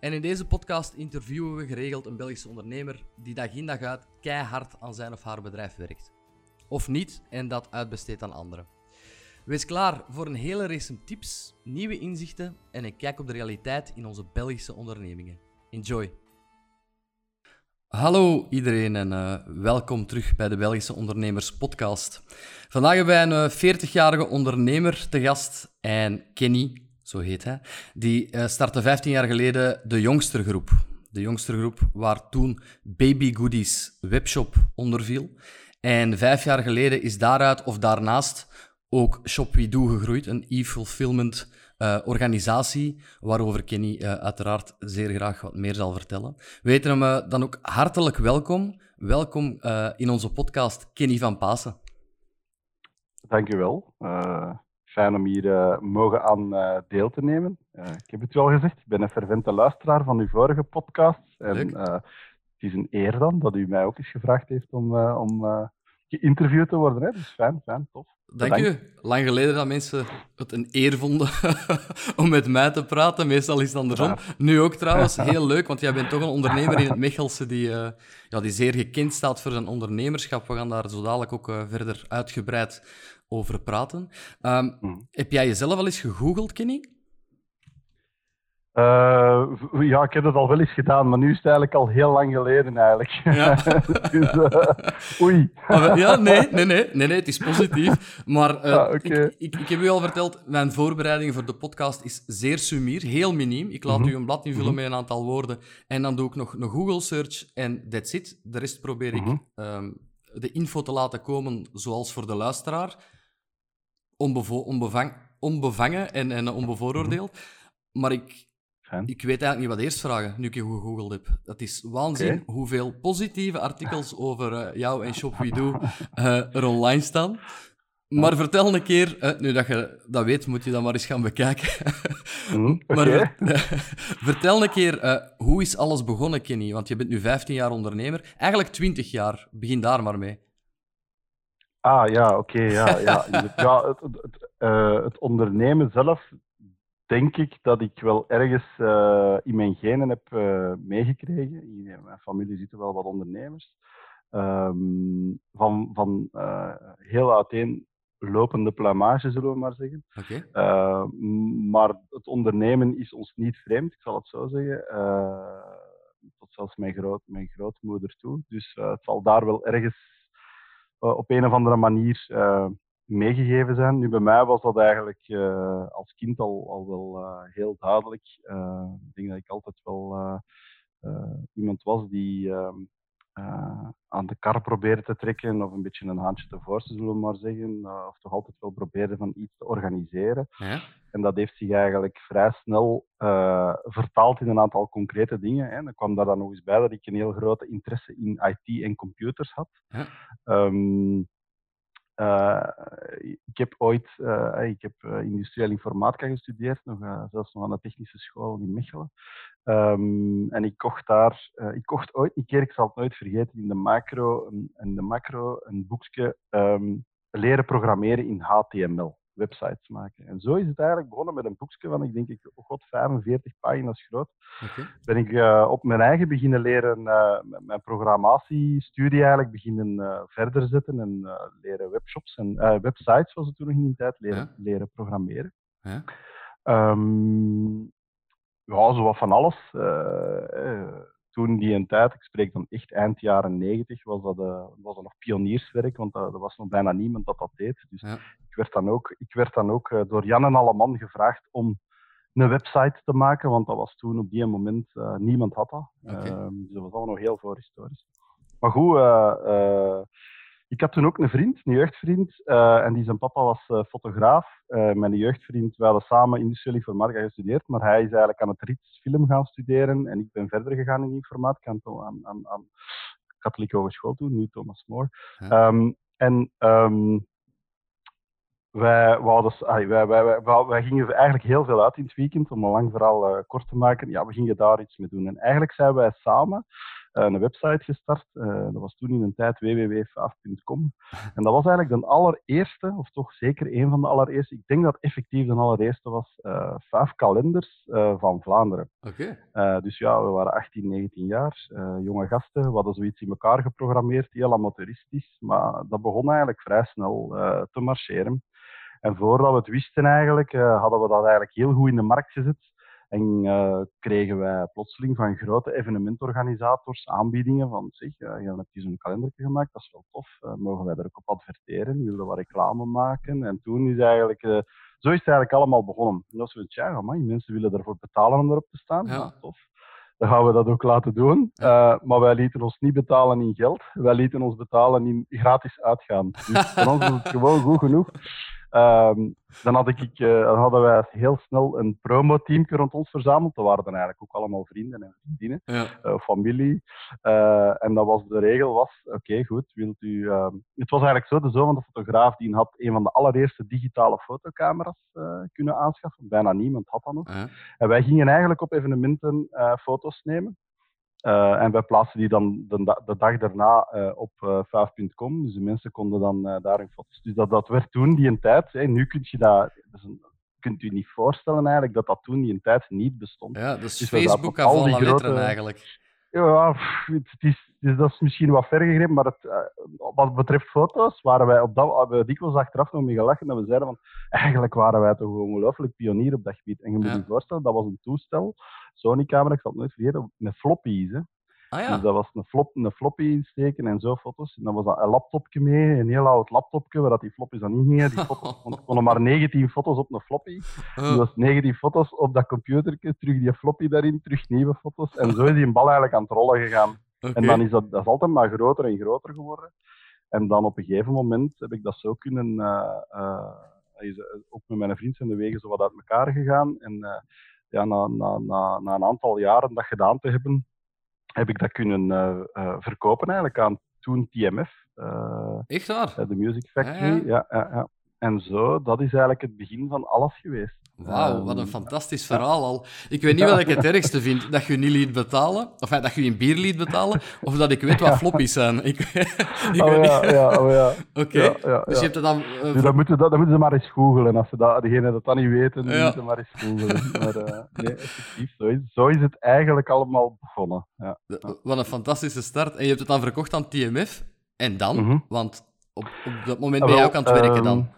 En in deze podcast interviewen we geregeld een Belgische ondernemer die dag in dag uit keihard aan zijn of haar bedrijf werkt. Of niet en dat uitbesteedt aan anderen. Wees klaar voor een hele race tips, nieuwe inzichten en een kijk op de realiteit in onze Belgische ondernemingen. Enjoy! Hallo iedereen en uh, welkom terug bij de Belgische Ondernemers Podcast. Vandaag hebben wij een 40-jarige eh, ondernemer te gast en Kenny, zo heet hij, die uh, startte 15 jaar geleden de Jongstergroep. De Jongstergroep waar toen Baby Goodies webshop onder viel. En vijf jaar geleden is daaruit of daarnaast ook Shop We Do gegroeid, een e-fulfillment uh, organisatie, waarover Kenny uh, uiteraard zeer graag wat meer zal vertellen. We weten hem dan ook hartelijk welkom. Welkom in onze podcast, Kenny van Pasen. Dankjewel. Fijn om hier mogen aan deel te nemen. ik heb het u al gezegd, ik ben een fervente luisteraar van uw vorige podcast. En het is een eer dan dat u mij ook eens gevraagd heeft om, om geïnterviewd te worden. Hè? Dus fijn, fijn, tof. Dank u. Lang geleden dat mensen het een eer vonden om met mij te praten. Meestal is het andersom. Nu ook trouwens. Heel leuk, want jij bent toch een ondernemer in het Mechelse die, uh, ja, die zeer gekend staat voor zijn ondernemerschap. We gaan daar zo dadelijk ook uh, verder uitgebreid over praten. Um, mm. Heb jij jezelf al eens gegoogeld, Kenny? Uh, ja, ik heb het al wel eens gedaan, maar nu is het eigenlijk al heel lang geleden eigenlijk. Ja. dus, uh, oei. Ja, nee, nee, nee, nee, nee, het is positief. Maar uh, ah, okay. ik, ik, ik, heb u al verteld, mijn voorbereiding voor de podcast is zeer sumier, heel miniem. Ik laat mm -hmm. u een blad invullen mm -hmm. met een aantal woorden en dan doe ik nog een Google search en that's it. De rest probeer ik mm -hmm. um, de info te laten komen zoals voor de luisteraar. Onbevang, onbevangen en, en onbevooroordeeld. Maar ik, ik weet eigenlijk niet wat eerst vragen, nu ik je gegoogeld heb. Dat is waanzin hoeveel positieve artikels over uh, jou en Shop We Do uh, er online staan. Maar vertel een keer, uh, nu dat je dat weet, moet je dat maar eens gaan bekijken. mm, okay. Maar vertel een keer, hoe is alles begonnen, Kenny? Want je bent nu 15 jaar ondernemer. Eigenlijk 20 jaar. Begin daar maar mee. Ah, ja, oké. Okay, ja, ja. ja het, het, het, het ondernemen zelf denk ik dat ik wel ergens uh, in mijn genen heb uh, meegekregen. In mijn familie zitten wel wat ondernemers. Um, van van heel uiteenlopende plamage, zullen we maar zeggen. Okay. maar het ondernemen is ons niet vreemd, ik zal het zo zeggen. tot zelfs mijn, groot, mijn grootmoeder toe. Dus het zal daar wel ergens op een of andere manier meegegeven zijn. Nu, bij mij was dat eigenlijk uh, als kind al, al wel heel duidelijk. Ik denk dat ik altijd wel iemand was die ehm, aan de kar probeerde te trekken of een beetje een handje te zullen we maar zeggen. of toch altijd wel probeerde van iets te organiseren. Ja? En dat heeft zich eigenlijk vrij snel vertaald in een aantal concrete dingen. Hè. Dan kwam daar dan nog eens bij dat ik een heel grote interesse in IT en computers had. Ja? Um, uh, ik heb ooit uh, ik heb, industriële informatica gestudeerd, nog, zelfs nog aan de technische school in Mechelen. Um, en ik kocht daar, ik kocht ooit een keer, ik zal het nooit vergeten, in de macro, een, in de macro een boekje um, leren programmeren in HTML websites maken. En zo is het eigenlijk begonnen met een boekje van, ik denk, ik, oh god, 45 pagina's groot. Okay. Ben ik uh, op mijn eigen beginnen leren, uh, mijn programmatiestudie eigenlijk beginnen verder zetten en leren webshops en websites, zoals het toen nog in die tijd, leren, ja. leren programmeren. Ja. Um, ja, zo wat van alles toen die een tijd, ik spreek dan echt eind jaren negentig, was dat, uh, was dat nog pionierswerk, want er was nog bijna niemand dat dat deed. Dus ja. ik werd dan ook, ik werd dan ook door Jan en Alleman gevraagd om een website te maken, want dat was toen op die moment, niemand had dat. Okay. dus dat was allemaal nog heel voorhistorisch. Maar goed, ik had toen ook een vriend, een jeugdvriend, uh, en die zijn papa was uh, fotograaf. Uh, mijn jeugdvriend, we hadden samen industriële informatica gestudeerd, maar hij is eigenlijk aan het RITS film gaan studeren en ik ben verder gegaan in informatica aan, aan, aan, aan katholieke hogeschool toen, nu Thomas More. Ja. Um, en um, wij, wouden, wij, wij, wij, wij, gingen eigenlijk heel veel uit in het weekend, om een lang verhaal kort te maken. Ja, we gingen daar iets mee doen. En eigenlijk zijn wij samen eh, een website gestart. Eh, dat was toen in een tijd www.faaf.com. En dat was eigenlijk de allereerste, of toch zeker een van de allereerste, ik denk dat effectief de allereerste was, uh, Faaf kalenders van Vlaanderen. Oké. dus ja, we waren 18, 19 jaar, jonge gasten. We hadden zoiets in elkaar geprogrammeerd, heel amateuristisch. Maar dat begon eigenlijk vrij snel te marcheren. En voordat we het wisten eigenlijk, hadden we dat eigenlijk heel goed in de markt gezet. En uh, kregen wij plotseling van grote evenementorganisators aanbiedingen van zeg, uh, je hebt hier zo'n kalender gemaakt, dat is wel tof, uh, mogen wij daar ook op adverteren, wilden wat reclame maken. En toen is eigenlijk, zo is het eigenlijk allemaal begonnen. En dat is zoiets, ja, man, mensen willen ervoor betalen om erop te staan, ja. Nou, tof. Dan gaan we dat ook laten doen. maar wij lieten ons niet betalen in geld, wij lieten ons betalen in gratis uitgaan. Dus voor ons is het gewoon goed genoeg. Um, dan, had ik, uh, dan hadden wij heel snel een promoteam rond ons verzameld. Dat waren dan eigenlijk ook allemaal vrienden en vriendinnen, ja. uh, familie. Uh, en dat was, de regel was, oké, goed, wilt u... Ehm, het was eigenlijk zo, de zoon van de fotograaf die had een van de allereerste digitale fotocamera's kunnen aanschaffen. Bijna niemand had dat nog. Ja. En wij gingen eigenlijk op evenementen foto's nemen. Uh, en wij plaatsen die dan de, de dag daarna uh, op uh, eh, 5.com. Dus de mensen konden dan daar hun foto's. Dus dat, dat werd toen die een tijd. Nu kunt je dat. een, kunt u niet voorstellen eigenlijk dat dat toen die een tijd niet bestond. Ja, dus, dus Facebook al die grote, eigenlijk. Ja, het is, dus dat is misschien wat ver gegrepen, maar het, wat betreft foto's waren wij op dat we dikwijls achteraf nog mee gelachen dat we zeiden van eigenlijk waren wij toch ongelooflijk pionier op dat gebied. En je moet ja. je voorstellen, dat was een toestel Sony-camera, ik zal het nooit vergeten, met floppies. Hè. Ah, ja. Dus dat was een, flop, een floppy insteken en zo foto's. En dan was dat een laptopje mee, een heel oud laptopje, waar dat die floppies dan niet gingen. Die foto's, want er konden maar 19 foto's op een floppy. Dus dat is 19 foto's op dat computertje, terug die floppy daarin, terug nieuwe foto's. En zo is die een bal eigenlijk aan het rollen gegaan. Okay. En dan is dat, dat is altijd maar groter en groter geworden. En dan op een gegeven moment heb ik dat zo kunnen... Uh, uh, ook met mijn vriend zijn de wegen zo wat uit elkaar gegaan. En ja, na, na, na, na een aantal jaren dat gedaan te hebben, heb ik dat kunnen uh, uh, verkopen eigenlijk aan toen TMF. Uh, Echt waar? De Music Factory. Ah, ja. Ja, ja, En zo, dat is eigenlijk het begin van alles geweest. Wauw, wat een fantastisch verhaal al. Ik weet niet wat ik het ergste vind. Dat je niet liet betalen, of dat je een bier liet betalen, of dat ik weet wat floppies zijn. Ik, ik oh, ja, ja, oh, ja. Oké, okay. ja, dus je hebt het dan... Uh, dus dan, moeten, dat, dan moeten ze maar eens googelen. Als ze dat, degene dat dan niet weten, dan moeten ze maar eens googelen. Maar uh, nee, effectief, zo is, zo is het eigenlijk allemaal begonnen. Ja. Wat een fantastische start. En je hebt het dan verkocht aan TMF. En dan? Mm -hmm. Want op, op dat moment ben je ook aan het werken dan.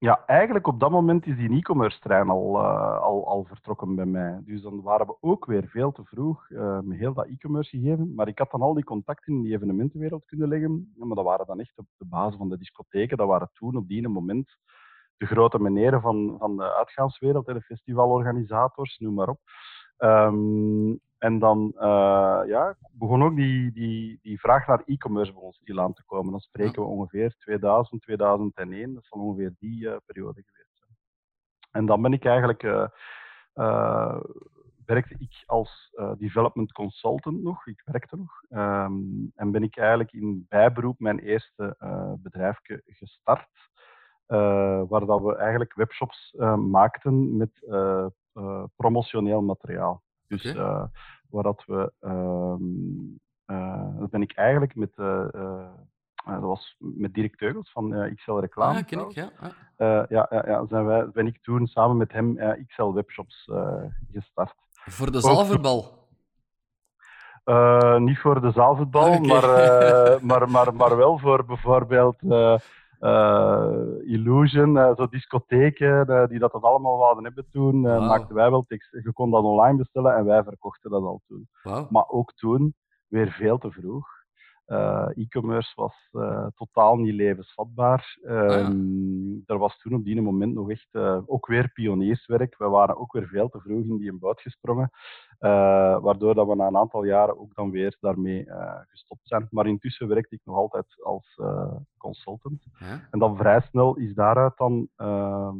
Ja, eigenlijk op dat moment is die e-commerce trein al, uh, al, al vertrokken bij mij. Dus dan waren we ook weer veel te vroeg uh, met heel dat e-commerce gegeven. Maar ik had dan al die contacten in die evenementenwereld kunnen leggen. Maar dat waren dan echt op de basis van de discotheken. Dat waren toen op die moment de grote meneren van, van de uitgaanswereld, de festivalorganisators, noem maar op. Um, en dan uh, ja, begon ook die, die, die vraag naar e-commerce bij ons stilaan te komen. Dan spreken we ongeveer 2000, 2001. Dat zal ongeveer die uh, periode geweest zijn. En dan ben ik eigenlijk, uh, werkte ik als development consultant nog. Ik werkte nog. Um, en ben ik eigenlijk in bijberoep mijn eerste bedrijfje gestart. waar dat we eigenlijk webshops maakten met promotioneel materiaal. Dus okay. uh, waar dat we, um, uh, dat ben ik eigenlijk met, uh, dat was met Dirk Teugels van XL Reclame. Ah, ken ik, ja. ja, ja, ja, zijn wij, ben ik toen samen met hem XL Webshops gestart. Voor de zaalvoetbal? Uh, niet voor de zaalvoetbal, okay. maar, uh, maar, maar, maar wel voor bijvoorbeeld uh, uh, Illusion, uh, zo discotheken uh, die dat, dat allemaal wouden hebben toen, wow. maakten wij wel tekst. Je kon dat online bestellen en wij verkochten dat al toen. Wow. Maar ook toen weer veel te vroeg. Uh, E-commerce was uh, totaal niet levensvatbaar. Ah, ja. Ehm, er was toen op die moment nog echt ook weer pionierswerk. We waren ook weer veel te vroeg in die boot gesprongen. waardoor dat we na een aantal jaren ook dan weer daarmee gestopt zijn. Maar intussen werkte ik nog altijd als consultant. En dan vrij snel is daaruit dan ehm,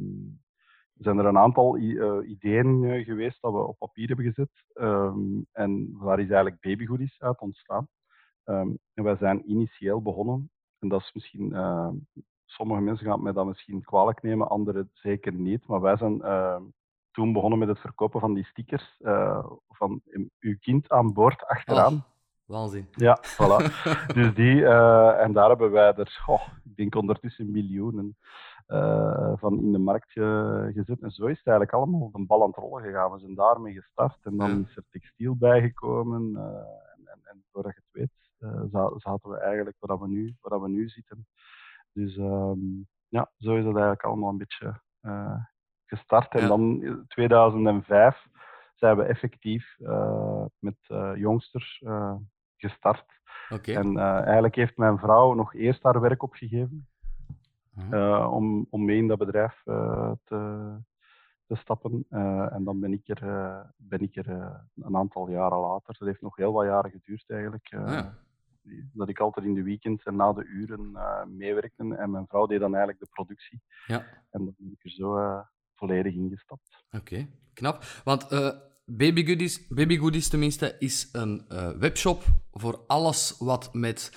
zijn er een aantal ideeën geweest dat we op papier hebben gezet. Um, en waar is eigenlijk babygoodies uit ontstaan. Um, en wij zijn initieel begonnen, en dat is misschien, uh, sommige mensen gaan mij dat misschien kwalijk nemen, anderen zeker niet. Maar wij zijn toen begonnen met het verkopen van die stickers van uw kind aan boord achteraan. Oh. Waanzin. Ja, voilà. dus die, en daar hebben wij er, oh, ik denk ondertussen miljoenen uh, van in de markt gezet. En zo is het eigenlijk allemaal een bal aan het rollen gegaan. We zijn daarmee gestart en dan is er textiel bijgekomen. En, en, en voordat je het weet, zaten we eigenlijk waar we nu, waar we nu zitten. Dus um, ja, zo is het eigenlijk allemaal een beetje gestart. En ja. dan in 2005 zijn we effectief met Jongster gestart. Okay. En eigenlijk heeft mijn vrouw nog eerst haar werk opgegeven. Eh, om, om mee in dat bedrijf eh, te, te stappen. Eh, en dan ben ik er, ben ik er een aantal jaren later. Dat heeft nog heel wat jaren geduurd eigenlijk. Ah, dat ik altijd in de weekends en na de uren meewerkte. En mijn vrouw deed dan eigenlijk de productie. Ja. En dan ben ik er zo volledig ingestapt. Oké, knap. Want Baby Goodies, Baby Goodies tenminste, is een webshop voor alles wat met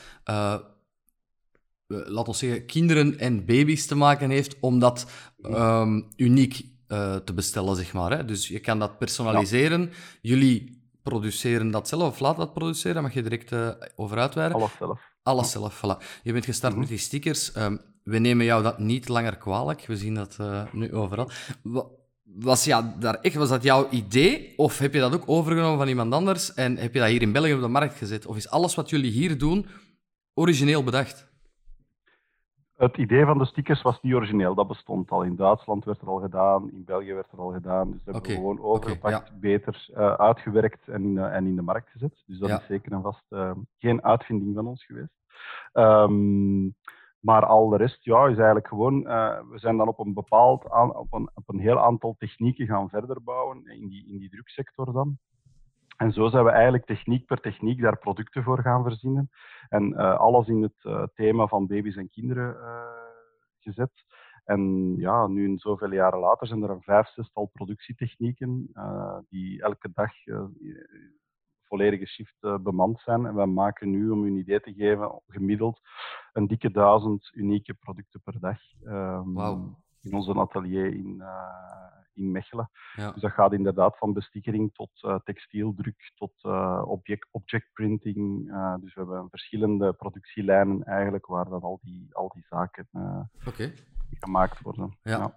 laten we zeggen, kinderen en baby's te maken heeft, om dat um, uniek uh, te bestellen, zeg maar. Hè? Dus je kan dat personaliseren. Ja. Jullie produceren dat zelf, of laten dat produceren, mag je direct uh, over uitweiden. Alles zelf. Alles zelf, voilà. Je bent gestart mm -hmm. met die stickers. Um, we nemen jou dat niet langer kwalijk. We zien dat uh, nu overal. Was, ja, daar echt, was dat jouw idee? Of heb je dat ook overgenomen van iemand anders en heb je dat hier in België op de markt gezet? Of is alles wat jullie hier doen origineel bedacht? Het idee van de stickers was niet origineel. Dat bestond al. In Duitsland werd er al gedaan, in België werd er al gedaan. Dus dat hebben we gewoon overgepakt, beter uh, uitgewerkt en in, uh, en in de markt gezet. Dus dat ja. is zeker en vast uh, geen uitvinding van ons geweest. Um, maar al de rest ja, is eigenlijk gewoon, we zijn dan op een bepaald aan, op, een, op een heel aantal technieken gaan verder bouwen in die, in die druksector dan. En zo zijn we eigenlijk techniek per techniek daar producten voor gaan verzinnen. En uh, alles in het uh, thema van baby's en kinderen uh, gezet. En ja, nu in zoveel jaren later zijn er een vijf, zestal productietechnieken die elke dag volledige shift bemand zijn. En wij maken nu, om u een idee te geven, gemiddeld een dikke duizend unieke producten per dag. Um. In onze atelier in, in Mechelen. Ja. Dus dat gaat inderdaad van bestikkering tot uh, textieldruk, tot uh, object, objectprinting. Dus we hebben verschillende productielijnen eigenlijk waar dat al, die, al die zaken okay. gemaakt worden. Ja. ja.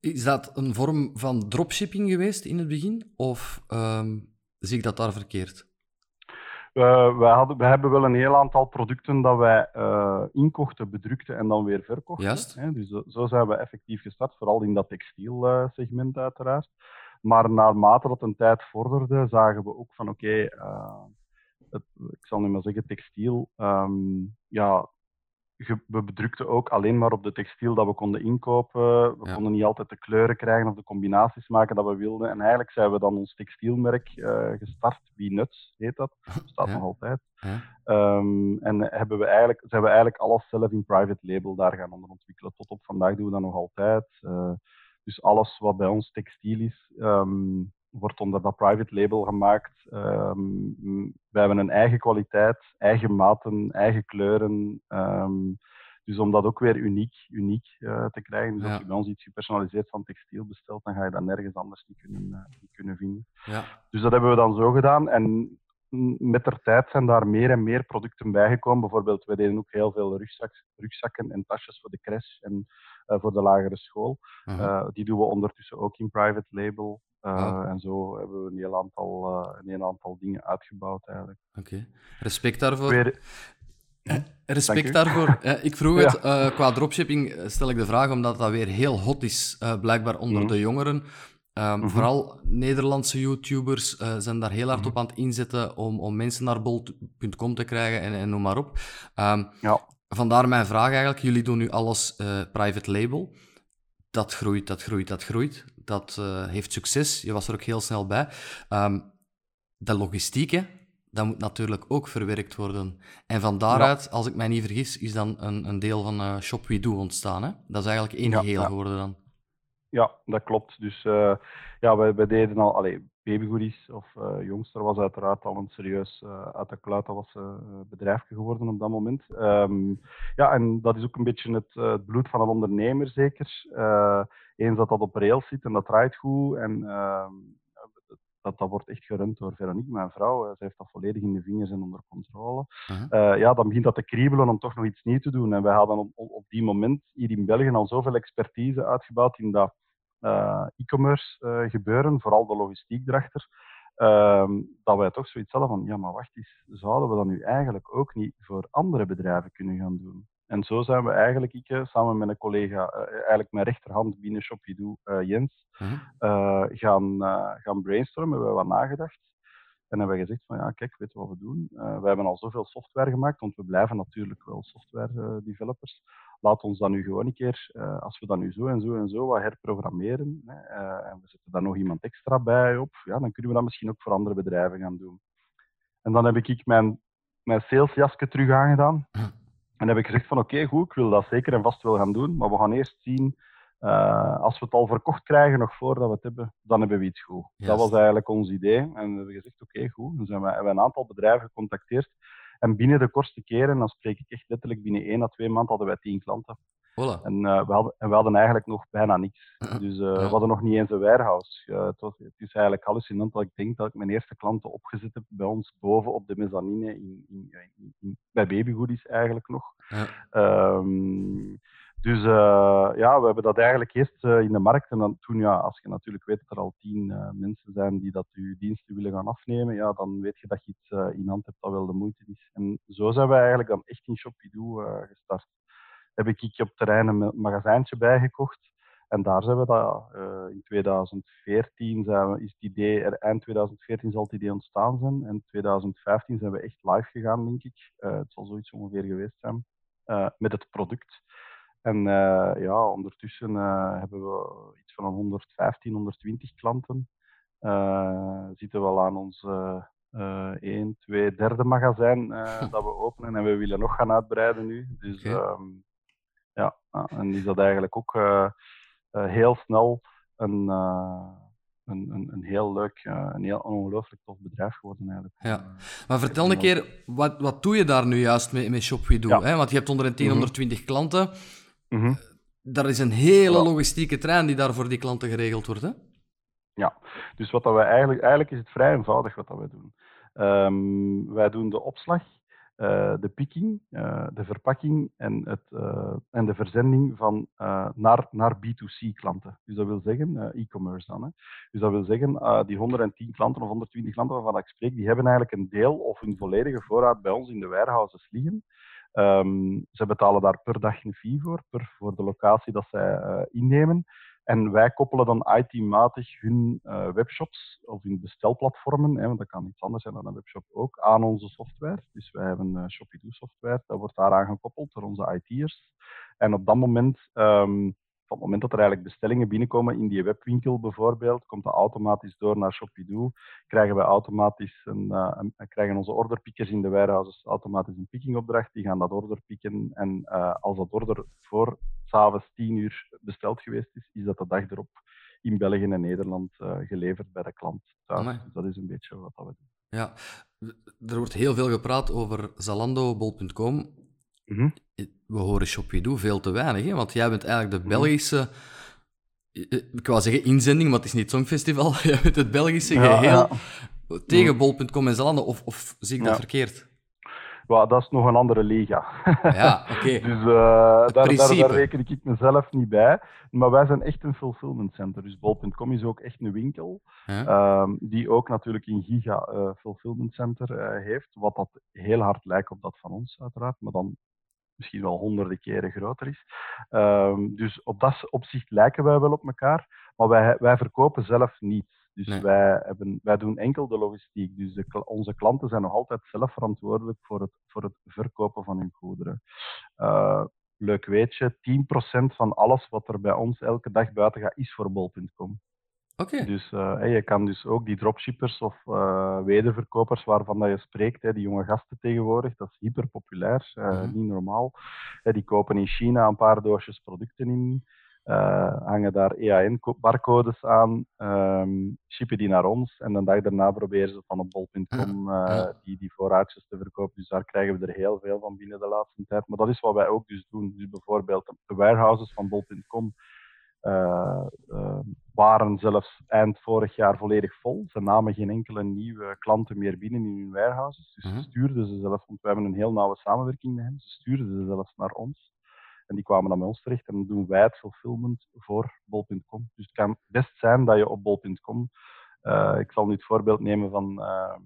Is dat een vorm van dropshipping geweest in het begin? Of um, zie ik dat daar verkeerd? Uh, wij, hadden, wij hebben wel een heel aantal producten dat wij uh, inkochten, bedrukten en dan weer verkochten. Juist. Hè? Dus zo, zo, zijn we effectief gestart, vooral in dat textielsegment uh, uiteraard. Maar naarmate dat een tijd vorderde, zagen we ook van oké, okay, ik zal nu maar zeggen, textiel, um, ja, we bedrukten ook alleen maar op de textiel dat we konden inkopen. We konden niet altijd de kleuren krijgen of de combinaties maken dat we wilden. En eigenlijk zijn we dan ons textielmerk uh, gestart. Wie Nuts heet dat. Ja. nog altijd. Ja. Um, en hebben we eigenlijk, zijn we eigenlijk alles zelf in private label daar gaan onder ontwikkelen. Tot op vandaag doen we dat nog altijd. Uh, dus alles wat bij ons textiel is, um, wordt onder dat private label gemaakt. Um, we hebben een eigen kwaliteit, eigen maten, eigen kleuren. Um, dus om dat ook weer uniek, uniek uh, te krijgen. Dus ja. als je bij ons iets gepersonaliseerd van textiel bestelt, dan ga je dat nergens anders niet kunnen, uh, niet kunnen vinden. Ja. Dus dat hebben we dan zo gedaan. En met de tijd zijn daar meer en meer producten bijgekomen. Bijvoorbeeld, wij deden ook heel veel rugzak, rugzakken en tasjes voor de crash en uh, voor de lagere school. -huh. uh, die doen we ondertussen ook in private label. Oh. En zo hebben we een heel aantal, een heel aantal dingen uitgebouwd eigenlijk. Oké, okay. respect daarvoor. Weer... Respect daarvoor. ik vroeg het, ja. qua dropshipping stel ik de vraag omdat dat weer heel hot is, blijkbaar onder mm. de jongeren. Ehm, Mhm. Vooral Nederlandse YouTubers eh, zijn daar heel hard Mhm. op aan het inzetten om, om mensen naar bol.com te krijgen en, en noem maar op. Ehm, Ja. Vandaar mijn vraag eigenlijk. Jullie doen nu alles eh, private label. Dat groeit, dat groeit, dat groeit. Dat eh, heeft succes. Je was er ook heel snel bij. Ehm de logistiek, hè, dat moet natuurlijk ook verwerkt worden. En van daaruit, als ik mij niet vergis, is dan een, een deel van eh Shop We Do ontstaan. Hè? Dat is eigenlijk één Ja, geheel geworden dan. Ja, dat klopt. Dus eh, ja, wij, deden al, allee, babygoodies of eh jongster was uiteraard al een serieus eh, uit de kluit, dat was bedrijfje geworden op dat moment. Ehm, ja, en dat is ook een beetje het, het bloed van een ondernemer zeker. Eens dat dat op rails zit en dat draait goed en ehm, dat, dat wordt echt gerund door Veronique, mijn vrouw. Ze heeft dat volledig in de vingers en onder controle. Eh, ja, dan begint dat te kriebelen om toch nog iets nieuws te doen. En wij hadden op, op die moment hier in België al zoveel expertise uitgebouwd in dat eh, e-commerce eh, gebeuren, vooral de logistiek erachter, ehm, dat wij toch zoiets hadden van, ja, maar wacht eens, zouden we dat nu eigenlijk ook niet voor andere bedrijven kunnen gaan doen? En zo zijn we eigenlijk, ik samen met een collega, eh, eigenlijk mijn rechterhand binnen Shopidoo, eh Jens, Mhm. eh, gaan, gaan brainstormen, hebben we wat nagedacht. En hebben we gezegd van ja, kijk, weet wat we doen? Eh, we hebben al zoveel software gemaakt, want we blijven natuurlijk wel software developers. Laat ons dan nu gewoon een keer, als we dat nu zo en zo en zo wat herprogrammeren, hè, en we zetten daar nog iemand extra bij op, ja, dan kunnen we dat misschien ook voor andere bedrijven gaan doen. En dan heb ik mijn, mijn salesjasje terug aangedaan. En heb ik gezegd van oké, goed, ik wil dat zeker en vast wel gaan doen, maar we gaan eerst zien, eh, als we het al verkocht krijgen, nog voordat we het hebben, dan hebben we iets goed. Dat was eigenlijk ons idee. En we hebben gezegd, oké, goed. Dan zijn we, hebben we een aantal bedrijven gecontacteerd. En binnen de kortste keren, dan spreek ik echt letterlijk binnen één à twee maanden, hadden wij tien klanten. Voilà. En, eh, we, hadden, en we hadden eigenlijk nog bijna niks. Dus eh, we hadden nog niet eens een warehouse. Eh, het, was, het is eigenlijk hallucinant dat ik denk dat ik mijn eerste klanten opgezet heb bij ons boven op de mezzanine in, in, in, in- bij babygoodies eigenlijk nog. Ja. Ehm, dus ja, we hebben dat eigenlijk eerst in de markt. En dan toen, ja, als je natuurlijk weet dat er al tien mensen zijn die dat je diensten willen gaan afnemen, ja, dan weet je dat je iets in hand hebt dat wel de moeite is. En zo zijn we eigenlijk dan echt in Shopidoo gestart. Heb ik op terrein een ma- magazijntje bijgekocht. En daar zijn we dat, eh, in 2014 zijn we, is het idee, er, eind 2014 zal het idee ontstaan zijn. En 2015 zijn we echt live gegaan, denk ik. Eh, het zal zoiets ongeveer geweest zijn. eh, met het product. En ja, ondertussen hebben we iets van een 115, 120 klanten. Zitten we al aan ons eh eh, 1, 2, derde magazijn dat we openen. En we willen nog gaan uitbreiden nu. Dus ja, en is dat eigenlijk ook eh, eh, heel snel een, eh, een, een, een heel leuk, een heel ongelooflijk tof bedrijf geworden eigenlijk. Ja. Maar vertel een keer, wat, wat doe je daar nu juist met, met Shop We Do? Ja. Hè? Want je hebt onder een 10, Mhm. 120 klanten. mhm. Daar is een hele Ja. logistieke trein die daar voor die klanten geregeld wordt. Hè? Ja, dus wat dat wij eigenlijk, eigenlijk is het vrij eenvoudig wat dat wij doen. Ehm, wij doen de opslag, de picking, eh, de verpakking en, het, eh, en de verzending van, eh, naar, naar B2C-klanten. Dus dat wil zeggen, eh, e-commerce dan. Hè. Dus dat wil zeggen, eh, die 110 klanten of 120 klanten waarvan ik spreek, die hebben eigenlijk een deel of hun volledige voorraad bij ons in de warehouses liggen. Ehm, ze betalen daar per dag een fee voor, per, voor de locatie dat zij eh, innemen. En wij koppelen dan IT-matig hun eh, webshops of hun bestelplatformen, hè, want dat kan iets anders zijn dan een webshop ook, aan onze software. Dus wij hebben uh, Shopidoo software, dat wordt daaraan gekoppeld door onze IT'ers. En op dat moment, ehm, op het moment dat er eigenlijk bestellingen binnenkomen in die webwinkel bijvoorbeeld, komt dat automatisch door naar Shopidoo. Krijgen wij automatisch een, uh, een, krijgen onze orderpickers in de warehouses automatisch een pickingopdracht. Die gaan dat order pikken en uh, als dat order voor s'avonds 10 uur besteld geweest is, is dat de dag erop in België en Nederland uh, geleverd bij de klant thuis. Dus dat is een beetje wat dat we doen. Ja, er wordt heel veel gepraat over Zalando, bol.com. Mhm. Mm -hmm. We horen Shopidoo veel te weinig, hè? want jij bent eigenlijk de Belgische, ik wou zeggen inzending, maar het is niet Songfestival, jij bent het Belgische ja, geheel ja. tegen bol.com en of, of zie ik dat ja. verkeerd? Well, dat is nog een andere liga. Ja, oké. Okay. dus uh, daar, daar, daar, reken ik mezelf niet bij. Maar wij zijn echt een fulfillment center. Dus bol.com is ook echt een winkel. Ja. Um, die ook natuurlijk een giga uh, fulfillment center uh, heeft. Wat dat heel hard lijkt op dat van ons, uiteraard. Maar dan misschien wel honderden keren groter is. Um, dus op dat opzicht lijken wij wel op elkaar. Maar wij, wij verkopen zelf niet. Dus wij, hebben, wij doen enkel de logistiek. Dus de, onze klanten zijn nog altijd zelf verantwoordelijk voor het, voor het verkopen van hun goederen. Uh, leuk weetje, 10% van alles wat er bij ons elke dag buiten gaat, is voor bol.com. Dus uh, je kan dus ook die dropshippers of uh, wederverkopers waarvan dat je spreekt, hè, die jonge gasten tegenwoordig, dat is hyper populair, uh, niet normaal. die kopen in China een paar doosjes producten in hangen daar EAN-barcodes aan, um, shippen die naar ons en de dag daarna proberen ze van op bol.com die, die voorraadjes te verkopen. Dus daar krijgen we er heel veel van binnen de laatste tijd. Maar dat is wat wij ook dus doen. Dus bijvoorbeeld de warehouses van bol.com uh, waren zelfs eind vorig jaar volledig vol. Ze namen geen enkele nieuwe klanten meer binnen in hun warehouses. Dus ze stuurden ze zelf, want we hebben een heel nauwe samenwerking met hen, ze stuurden ze zelfs naar ons. En die kwamen dan bij ons terecht en dan doen wij het fulfillment voor bol.com. Dus het kan best zijn dat je op bol.com, uh, ik zal nu het voorbeeld nemen van uh,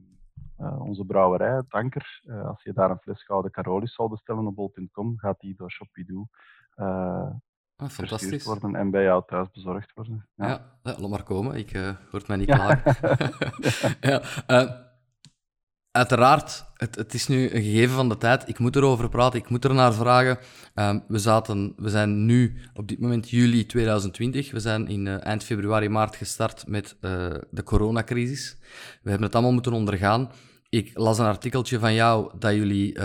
uh, onze brouwerij, Tanker. als je daar een fles Gouden Carolis zal bestellen op bol.com, gaat die door Shopidoo Ah, fantastisch. worden en bij jou thuis bezorgd worden. Ja, ja, ja laat maar komen. Ik uh, mij niet klaar. ja, uh, Uiteraard, het, het, is nu een gegeven van de tijd. Ik moet erover praten, ik moet er naar vragen. Um, we, zaten, we zijn nu op dit moment juli 2020. We zijn in uh, eind februari, maart gestart met de coronacrisis. We hebben het allemaal moeten ondergaan. Ik las een artikeltje van jou dat jullie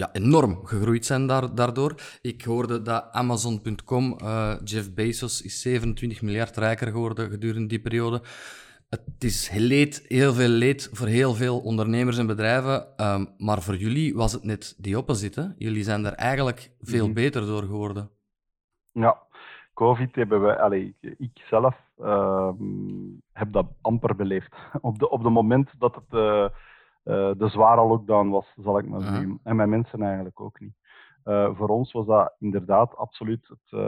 ja, enorm gegroeid zijn daar, daardoor. Ik hoorde dat Amazon.com, Jeff Bezos, is 27 miljard rijker geworden gedurende die periode het is leed, heel veel leed voor heel veel ondernemers en bedrijven. Um, maar voor jullie was het net die opposite. Jullie zijn er eigenlijk veel mhm. beter door geworden. Ja, COVID hebben we, allez, ik zelf uh, heb dat amper beleefd. Op de, op de moment dat het uh, uh, de zware lockdown was, zal ik maar zeggen. En mijn mensen eigenlijk ook niet. Uh, voor ons was dat inderdaad absoluut het,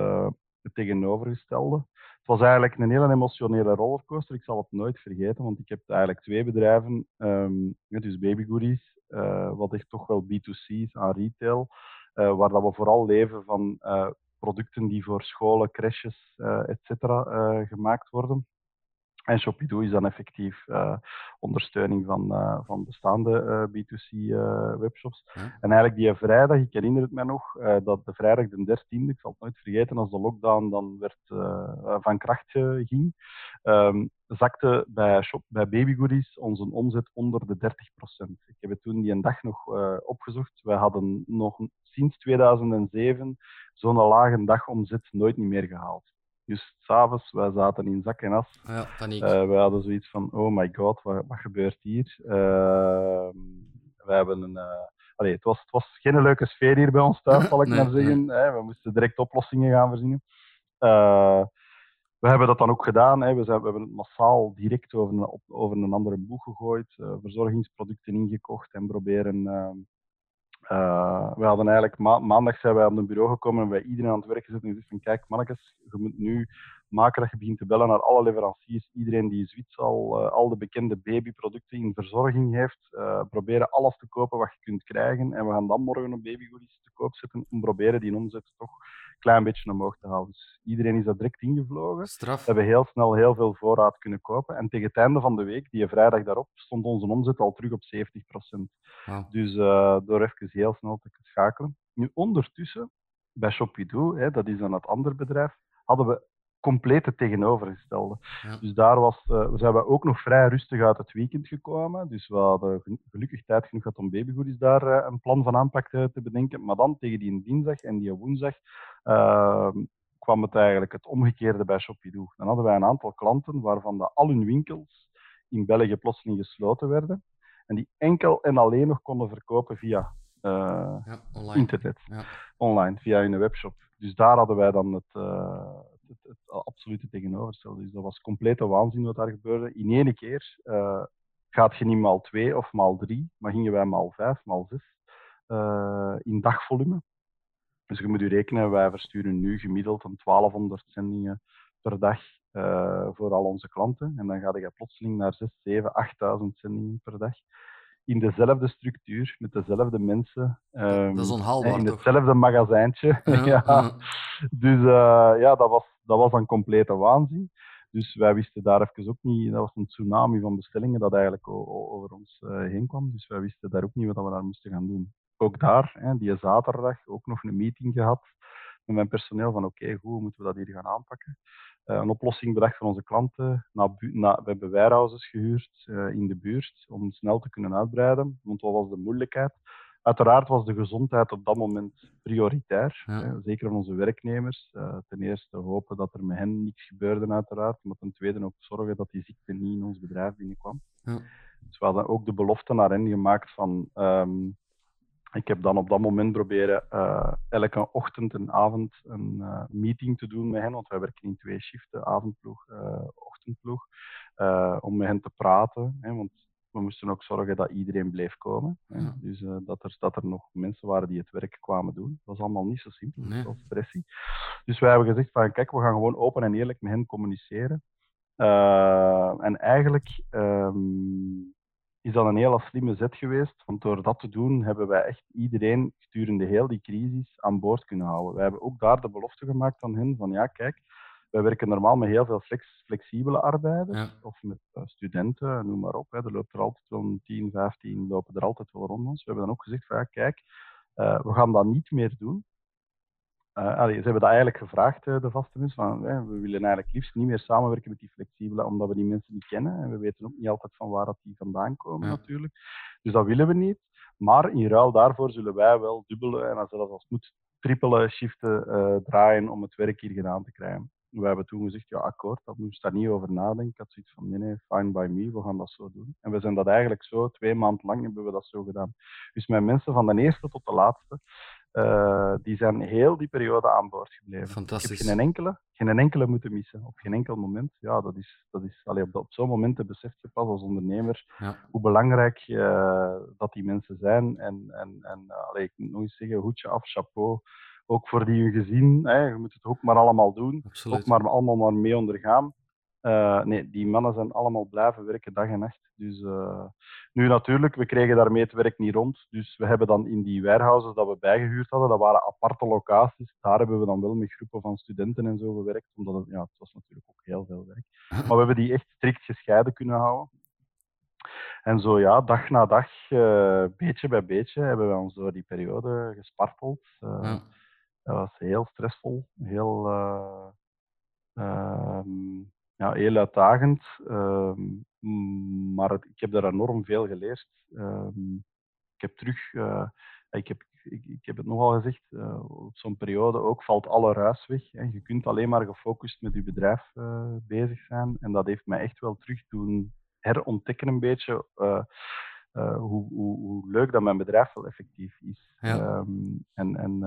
het tegenovergestelde was eigenlijk een hele emotionele rollercoaster. Ik zal het nooit vergeten, want ik heb eigenlijk twee bedrijven, um, dus Baby Goodies, uh, wat echt toch wel B2C is aan retail, waar dat we vooral leven van producten die voor scholen, crèches, et cetera, gemaakt worden. En Shopidoo is dan effectief uh, ondersteuning van, uh, van bestaande uh, B2C webshops. En eigenlijk die vrijdag, ik herinner het mij nog, dat de vrijdag de 13e, ik zal het nooit vergeten, als de lockdown dan werd van kracht ging, um, zakte bij, shop, bij Baby Goodies onze omzet onder de 30%. Ik heb het toen die een dag nog opgezocht. Wij hadden nog sinds 2007 zo'n lage dagomzet nooit niet meer gehaald. Dus s'avonds, wij zaten in zak en as. Ja, paniek. Uh, wij hadden zoiets van, oh my god, wat, wat gebeurt hier? Uh, wij hebben een... Uh, allee, het, was, het was geen leuke sfeer hier bij ons thuis, zal ik maar zeggen. Nee. We moesten direct oplossingen gaan verzinnen. We hebben dat dan ook gedaan. We, zijn, we hebben het massaal direct over een, over een andere boeg gegooid, verzorgingsproducten ingekocht en proberen uh, we hadden eigenlijk ma maandag zijn wij op een bureau gekomen en bij iedereen aan het werk gezet en gezegd van kijk mannetjes, je moet nu maken dat je begint te bellen naar alle leveranciers, iedereen die in al, uh, al de bekende babyproducten in verzorging heeft, uh, proberen alles te kopen wat je kunt krijgen en we gaan dan morgen een babygoodies te koop zetten om proberen die omzet toch een klein beetje omhoog te halen. Dus iedereen is daar direct ingevlogen. Straf. We hebben heel snel heel veel voorraad kunnen kopen en tegen het einde van de week, die vrijdag daarop, stond onze omzet al terug op 70 Wow. Dus uh, door even heel snel te schakelen. Nu ondertussen, bij Shopidoo, hè, dat is dan het andere bedrijf, hadden we compleet het tegenovergestelde. Dus daar was, uh, zijn we ook nog vrij rustig uit het weekend gekomen. Dus we hadden gelukkig tijd genoeg gehad om babygoodies daar uh, een plan van aanpak te, te, bedenken. Maar dan tegen die dinsdag en die woensdag uh, kwam het eigenlijk het omgekeerde bij Shopidoo. Dan hadden wij een aantal klanten waarvan de al hun winkels in België plotseling gesloten werden. En die enkel en alleen nog konden verkopen via ja, online. internet. Ja. Online, via hun webshop. Dus daar hadden wij dan het, het, het, absolute tegenovergestelde. Dus dat was complete waanzin wat daar gebeurde. In één keer uh, gaat je niet maal twee of maal drie, maar gingen wij maal vijf, maal zes uh, in dagvolume. Dus je moet je rekenen, wij versturen nu gemiddeld een 1200 zendingen per dag uh, voor al onze klanten. En dan ga je plotseling naar 6, 7, 8000 zendingen per dag. in dezelfde structuur, met dezelfde mensen. dat is ehm, onhaalbaar, in toch? hetzelfde magazijntje. Ja. Dus eh, ja, dat was, dat was een complete waanzin. Dus wij wisten daar even ook niet, dat was een tsunami van bestellingen dat eigenlijk over ons eh, heen kwam. Dus wij wisten daar ook niet wat we daar moesten gaan doen. Ook daar, die zaterdag, ook nog een meeting gehad met mijn personeel van oké, goed, hoe moeten we dat hier gaan aanpakken? Eh, een oplossing bedacht voor onze klanten. Na, na, we hebben warehouses gehuurd eh, in de buurt om snel te kunnen uitbreiden. Want wat was de moeilijkheid? Uiteraard was de gezondheid op dat moment prioritair. Ja. eh, zeker van onze werknemers. Eh, ten eerste hopen dat er met hen niets gebeurde, uiteraard. Maar ten tweede ook zorgen dat die ziekte niet in ons bedrijf binnenkwam. Ja. Dus we hadden ook de belofte naar hen gemaakt van. ehm, ik heb dan op dat moment proberen eh, elke ochtend en avond een eh, meeting te doen met hen, want wij werken in twee shiften, avondploeg, ochtendploeg, om met hen te praten. Hè, want we moesten ook zorgen dat iedereen bleef komen. Ja. Dus eh, dat, er, dat er nog mensen waren die het werk kwamen doen. Dat was allemaal niet zo simpel, Nee. stressie. Dus wij hebben gezegd van kijk, we gaan gewoon open en eerlijk met hen communiceren. Eh, en eigenlijk ehm, is dat een hele slimme zet geweest. Want door dat te doen hebben wij echt iedereen gedurende heel die crisis aan boord kunnen houden. Wij hebben ook daar de belofte gemaakt aan hen van ja, kijk, wij werken normaal met heel veel flex, flexibele arbeiders. Ja. Of met eh, studenten, noem maar op. Hè. Er loopt er altijd wel 10, 15, lopen er altijd wel rond ons. We hebben dan ook gezegd van ja, kijk, eh, we gaan dat niet meer doen. Eh, allee, ze hebben dat eigenlijk gevraagd, de vaste mensen. Van, we willen eigenlijk liefst niet meer samenwerken met die flexibelen, omdat we die mensen niet kennen. En we weten ook niet altijd van waar dat die vandaan komen, Ja. natuurlijk. Dus dat willen we niet. Maar in ruil daarvoor zullen wij wel dubbele en als zelfs als het moet trippele shiften draaien om het werk hier gedaan te krijgen. We hebben toen gezegd, ja, akkoord, dat moest daar niet over nadenken. Ik had zoiets van, nee, nee, fine by me, we gaan dat zo doen. En we zijn dat eigenlijk zo, twee maanden lang hebben we dat zo gedaan. Dus mijn mensen van de eerste tot de laatste, eh, die zijn heel die periode aan boord gebleven. Ik heb Fantastisch. geen enkele, geen enkele moeten missen, op geen enkel moment. Ja, dat is, dat is allee, op, dat- op zo'n momenten besef je pas als ondernemer Ja. hoe belangrijk eh, dat die mensen zijn. En, en, en eh, allee, ik moet nog eens zeggen, hoedje af, chapeau. Ook voor die gezin. Hè. Je moet het ook maar allemaal doen. Absoluut. Ook maar allemaal maar mee ondergaan. Eh, nee, die mannen zijn allemaal blijven werken dag en nacht. Dus, eh, nu natuurlijk, we kregen daarmee het werk niet rond. Dus we hebben dan in die warehouses dat we bijgehuurd hadden, dat waren aparte locaties. Daar hebben we dan wel met groepen van studenten en zo gewerkt. Omdat het, ja, het was natuurlijk ook heel veel werk. Maar we hebben die echt strikt gescheiden kunnen houden. En zo ja, dag na dag, eh, beetje bij beetje, hebben we ons door die periode gesparteld. Ja. Dat was heel stressvol, heel, eh, ehm, ja, heel uitdagend. ehm, maar het- ik heb daar enorm veel geleerd. Ehm, ik heb terug, eh, ik, heb, ik, ik heb het nogal gezegd, eh, op zo'n periode ook valt alle ruis weg. Hè. Je kunt alleen maar gefocust met je bedrijf bezig zijn. En dat heeft mij echt wel terug doen herontdekken een beetje hoe, hoe, hoe leuk dat mijn bedrijf wel effectief is. Ja. En en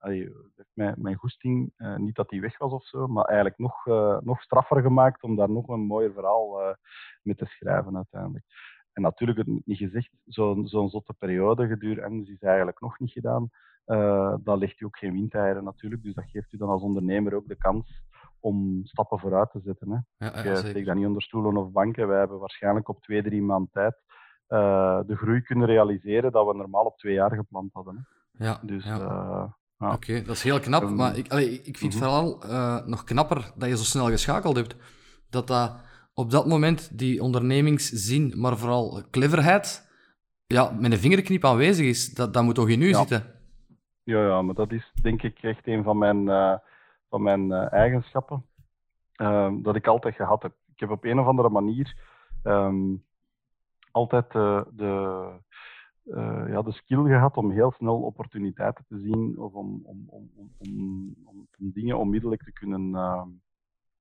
allee, mijn, mijn goesting, eh, niet dat die weg was of zo, maar eigenlijk nog, eh, nog straffer gemaakt om daar nog een mooier verhaal eh, mee te schrijven uiteindelijk. En natuurlijk, het moet niet gezegd, zo'n zo'n zotte periode gedurende is eigenlijk nog niet gedaan. Dan legt u ook geen windeieren natuurlijk, dus dat geeft u dan als ondernemer ook de kans om stappen vooruit te zetten. Hè. Ja, Ik ja, steek dat niet onder stoelen of banken. Wij hebben waarschijnlijk op twee, drie maanden tijd de groei kunnen realiseren dat we normaal op twee jaar gepland hadden. Hè. Ja, Dus ja. Ja. Oké, dat is heel knap. Ehm, maar ik, allee, ik vind het mhm. vooral eh, nog knapper dat je zo snel geschakeld hebt. Dat dat op dat moment die ondernemingszin, maar vooral cleverheid, ja, met een vingerknip aanwezig is. Dat, dat moet toch in u Ja. zitten? Ja, ja, maar dat is denk ik echt een van mijn, eh, van mijn eh, eigenschappen ehm, dat ik altijd gehad heb. Ik heb op een of andere manier ehm, altijd de, de, eh, ja, de skill gehad om heel snel opportuniteiten te zien of om, om, om, om, om, om- om dingen onmiddellijk te kunnen ehm,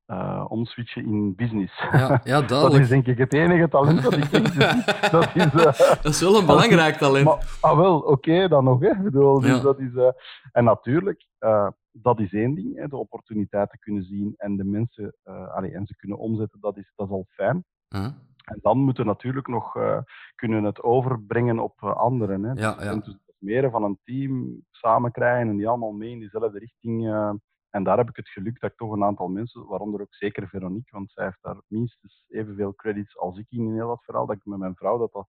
eh, omswitchen in business. Ja, ja dat is denk ik het enige talent dat ik bezit. Dat is, eh, Dat is wel een belangrijk talent. maar, ah, wel, oké, dan nog. Hè. Bedoel, dus Ja. dat is, eh, en natuurlijk, eh, dat is één ding. Hè, de opportuniteiten kunnen zien en de mensen eh, allee, en ze kunnen omzetten, dat is, dat is al fijn. Huh? En dan moeten we natuurlijk nog eh, kunnen het overbrengen op eh, anderen. Hè. Ja, Dus ja. enthousiasmeren van een team samen krijgen en die allemaal mee in diezelfde richting eh, En daar heb ik het geluk dat ik toch een aantal mensen, waaronder ook zeker Veronique, want zij heeft daar minstens evenveel credits als ik in heel dat verhaal, dat ik met mijn vrouw, dat dat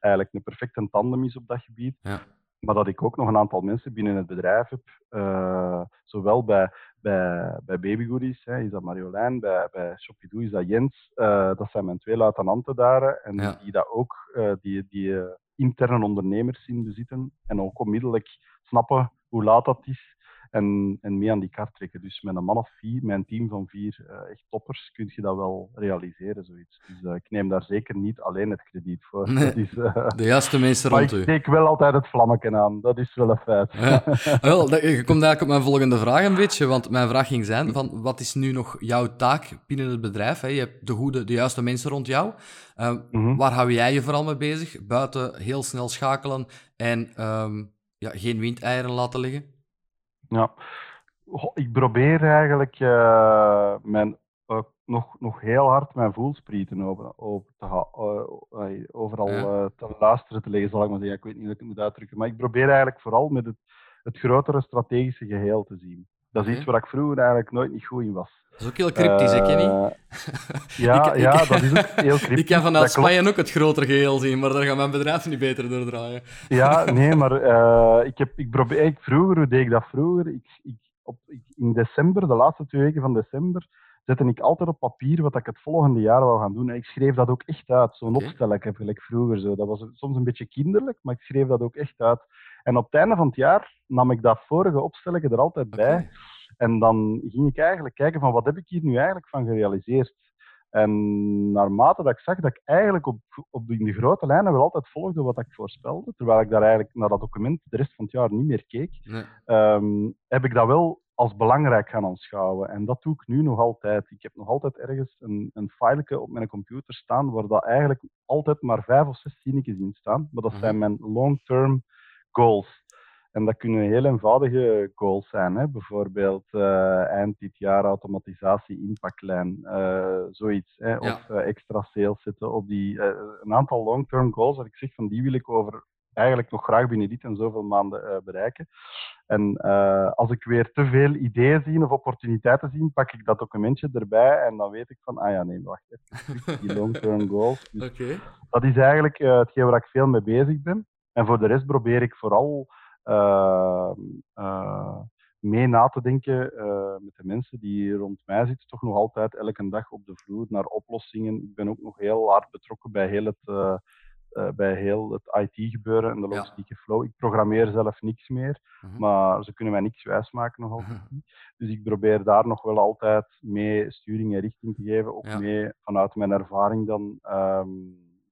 eigenlijk een perfecte tandem is op dat gebied. Ja. Maar dat ik ook nog een aantal mensen binnen het bedrijf heb, uh, zowel bij, bij, bij Baby Goodies, hè, is dat Marjolein, bij, bij Shopidoo is dat Jens. Uh, dat zijn mijn twee luitenanten daar. En Ja. die dat ook, uh, die, die interne ondernemerszin bezitten. En ook onmiddellijk snappen hoe laat dat is. En, en mee aan die kaart trekken. Dus met een man of vier, mijn team van vier uh, echt toppers, kun je dat wel realiseren, zoiets. Dus uh, ik neem daar zeker niet alleen het krediet voor. Nee, dat is, uh, De juiste mensen rond ik u. steek wel altijd het vlammetje aan, dat is wel een feit. Ja. Wel, dat- je komt eigenlijk op mijn volgende vraag een beetje, want mijn vraag ging zijn van wat is nu nog jouw taak binnen het bedrijf? Hè? Je hebt de goede, de juiste mensen rond jou. Mhm. Waar hou jij je vooral mee bezig? Buiten heel snel schakelen en ehm, ja, geen windeieren laten liggen? Ja. Ik probeer eigenlijk eh, mijn, eh, nog, nog heel hard mijn voelsprieten open, open te eh, overal Ja. te luisteren te leggen, zal ik maar zeggen. Ik weet niet hoe ik het moet uitdrukken. Maar ik probeer eigenlijk vooral met het, het grotere strategische geheel te zien. Dat is Oké. iets waar ik vroeger eigenlijk nooit niet goed in was. Dat is ook heel cryptisch, hè, Kenny? Eh, ja, Ik- ik- ja, dat is ook heel cryptisch. Ik kan vanuit. Spanje ook het grotere geheel zien, maar daar gaat mijn bedrijf niet beter door draaien. Ja, nee, maar eh, ik, heb, ik probeer, ik vroeger, hoe deed ik dat vroeger? Ik, ik, op, ik, in december, de laatste twee weken van december, zette ik altijd op papier wat ik het volgende jaar wou gaan doen. En ik schreef dat ook echt uit, zo'n Oké. opstel ik heb gelijk vroeger. Zo. Dat was soms een beetje kinderlijk, maar ik schreef dat ook echt uit. En op het einde van het jaar nam ik dat vorige opstelletje er altijd bij. En dan ging ik eigenlijk kijken van wat heb ik hier nu eigenlijk van gerealiseerd. En naarmate dat ik zag dat ik eigenlijk op, op in de grote lijnen wel altijd volgde wat ik voorspelde, terwijl ik daar eigenlijk naar dat document de rest van het jaar niet meer keek, Nee. ehm, heb ik dat wel als belangrijk gaan aanschouwen. En dat doe ik nu nog altijd. Ik heb nog altijd ergens een, een fileke op mijn computer staan waar dat eigenlijk altijd maar vijf of zes zinnetjes in staan. Maar dat Mhm. zijn mijn long-term goals. En dat kunnen heel eenvoudige goals zijn. Hè? Bijvoorbeeld eh, eind dit jaar automatisatie, impactlijn, eh, zoiets. Hè? Of eh, extra sales zetten op die... een aantal long-term goals dat ik zeg van die wil ik over eigenlijk nog graag binnen dit en zoveel maanden eh, bereiken. En eh, als ik weer te veel ideeën zie of opportuniteiten zie, pak ik dat documentje erbij en dan weet ik van, ah ja, nee, wacht even, die long-term goals. Dus Oké. dat is eigenlijk eh, hetgeen waar ik veel mee bezig ben. En voor de rest probeer ik vooral eh, eh, mee na te denken met de mensen die rond mij zitten. Toch nog altijd elke dag op de vloer naar oplossingen. Ik ben ook nog heel hard betrokken bij heel het, eh, bij heel het IT-gebeuren en de Ja. logistieke flow. Ik programmeer zelf niks meer, Mhm. maar ze kunnen mij niks wijsmaken nog altijd. Dus ik probeer daar nog wel altijd mee sturing en richting te geven. Ook Ja. mee vanuit mijn ervaring dan. ehm,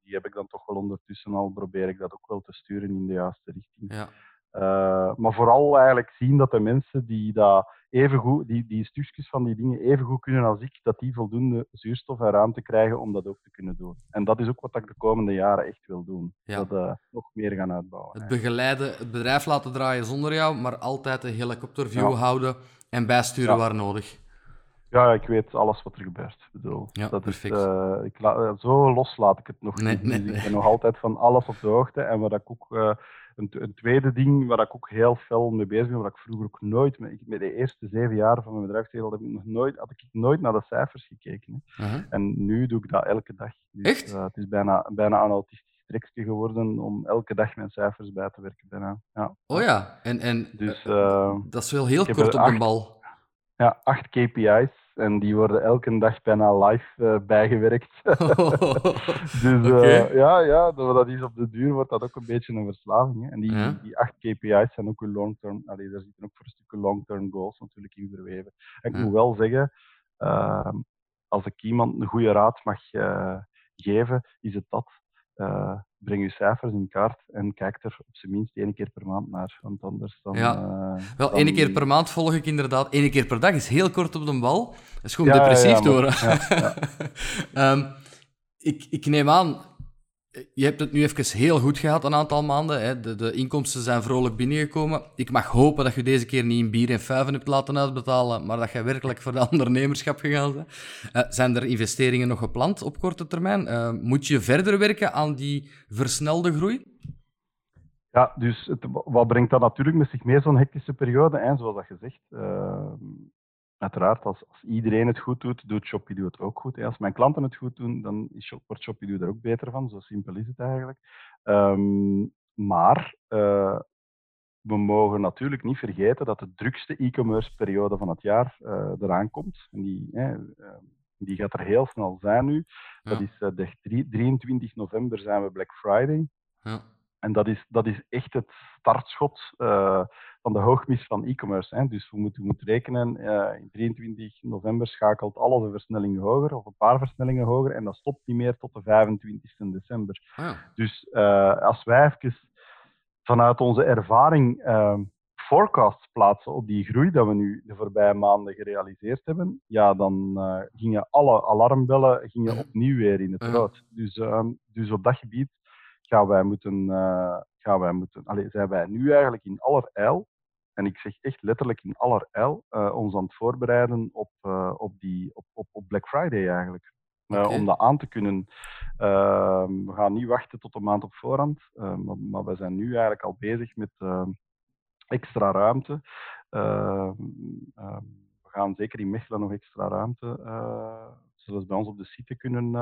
die heb ik dan toch wel ondertussen al. Probeer ik dat ook wel te sturen in de juiste richting. Ja. Eh, maar vooral eigenlijk zien dat de mensen die, dat even goed, die, die stukjes van die dingen even goed kunnen als ik, dat die voldoende zuurstof en ruimte krijgen om dat ook te kunnen doen. En dat is ook wat ik de komende jaren echt wil doen. Ja. Dat eh, nog meer gaan uitbouwen. Het begeleiden, het bedrijf laten draaien zonder jou, maar altijd een helikopterview Ja. houden en bijsturen Ja. waar nodig. Ja, ik weet alles wat er gebeurt. Ik bedoel, Ja, dat perfect. Is, eh, ik zo los laat ik het nog Nee, niet. nee, Dus nee. Ik ben nog altijd van alles op de hoogte. En wat ik ook, een, een tweede ding waar ik ook heel fel mee bezig ben, waar ik vroeger ook nooit, met, de eerste zeven jaar van mijn bedrijfsleven, heb ik nog nooit, had ik nooit naar de cijfers gekeken. Hè. En nu doe ik dat elke dag. Dus, Echt? eh, het is bijna, bijna een autistisch trekje geworden om elke dag mijn cijfers bij te werken. Bijna. Ja. Oh ja, en, en Dus eh, eh, dat is wel heel kort op de acht. bal. ja, acht KPI's. En die worden elke dag bijna live eh, bijgewerkt. Dus eh, ja, ja, dat, dat is op de duur wordt dat ook een beetje een verslaving. Hè. En die, Ja. die acht KPI's zijn ook een long-term, allee, daar zitten ook voor een stukje long-term goals natuurlijk in verweven. En ik Ja. moet wel zeggen, ehm, als ik iemand een goede raad mag eh, geven, is het dat. Breng je cijfers in kaart en kijk er op zijn minst één keer per maand naar. Want anders dan... Ja. eh, Wel, dan- één keer per maand volg ik inderdaad. Eén keer per dag is heel kort op de bal. Dat is gewoon Ja, depressief ja, maar-. Ehm, ik, ik neem aan, je hebt het nu even heel goed gehad een aantal maanden. Hè. De, de inkomsten zijn vrolijk binnengekomen. Ik mag hopen dat je deze keer niet in bier en fuiven hebt laten uitbetalen, maar dat je werkelijk voor de ondernemerschap gegaan bent. Eh, zijn er investeringen nog gepland op korte termijn? Eh, moet je verder werken aan die versnelde groei? Ja, dus wat brengt dat natuurlijk met zich mee, zo'n hectische periode? En zoals dat gezegd, uiteraard, als, als, iedereen het goed doet, doet Shopee het ook goed. Als mijn klanten het goed doen, dan is, wordt Shopee er ook beter van. Zo simpel is het eigenlijk. Ehm, maar uh, we mogen natuurlijk niet vergeten dat de drukste e-commerce periode van het jaar uh, eraan komt. En die, uh, die gaat er heel snel zijn nu. Ja. Dat is de 23 november zijn we Black Friday. Ja. En dat is, dat is echt het startschot uh, van de hoogmis van e-commerce. Dus we moeten, we moeten rekenen, uh, in 23 november schakelt alles een versnelling hoger, of een paar versnellingen hoger, en dat stopt niet meer tot de 25 december. Ah. Dus uh, als wij even vanuit onze ervaring forecasts plaatsen op die groei dat we nu de voorbije maanden gerealiseerd hebben, ja, dan gingen alle alarmbellen gingen opnieuw weer in het rood. Dus, dus op dat gebied gaan wij moeten, uh, gaan wij moeten allez, zijn wij nu eigenlijk in allerijl, en ik zeg echt letterlijk in allerijl, uh, ons aan het voorbereiden op, uh, op, die, op, op, op Black Friday eigenlijk. Okay. om dat aan te kunnen. Ehm, we gaan niet wachten tot een maand op voorhand, maar, maar, we zijn nu eigenlijk al bezig met extra ruimte. Ehm, ehm, we gaan zeker in Mechelen nog extra ruimte, zoals bij ons op de site kunnen,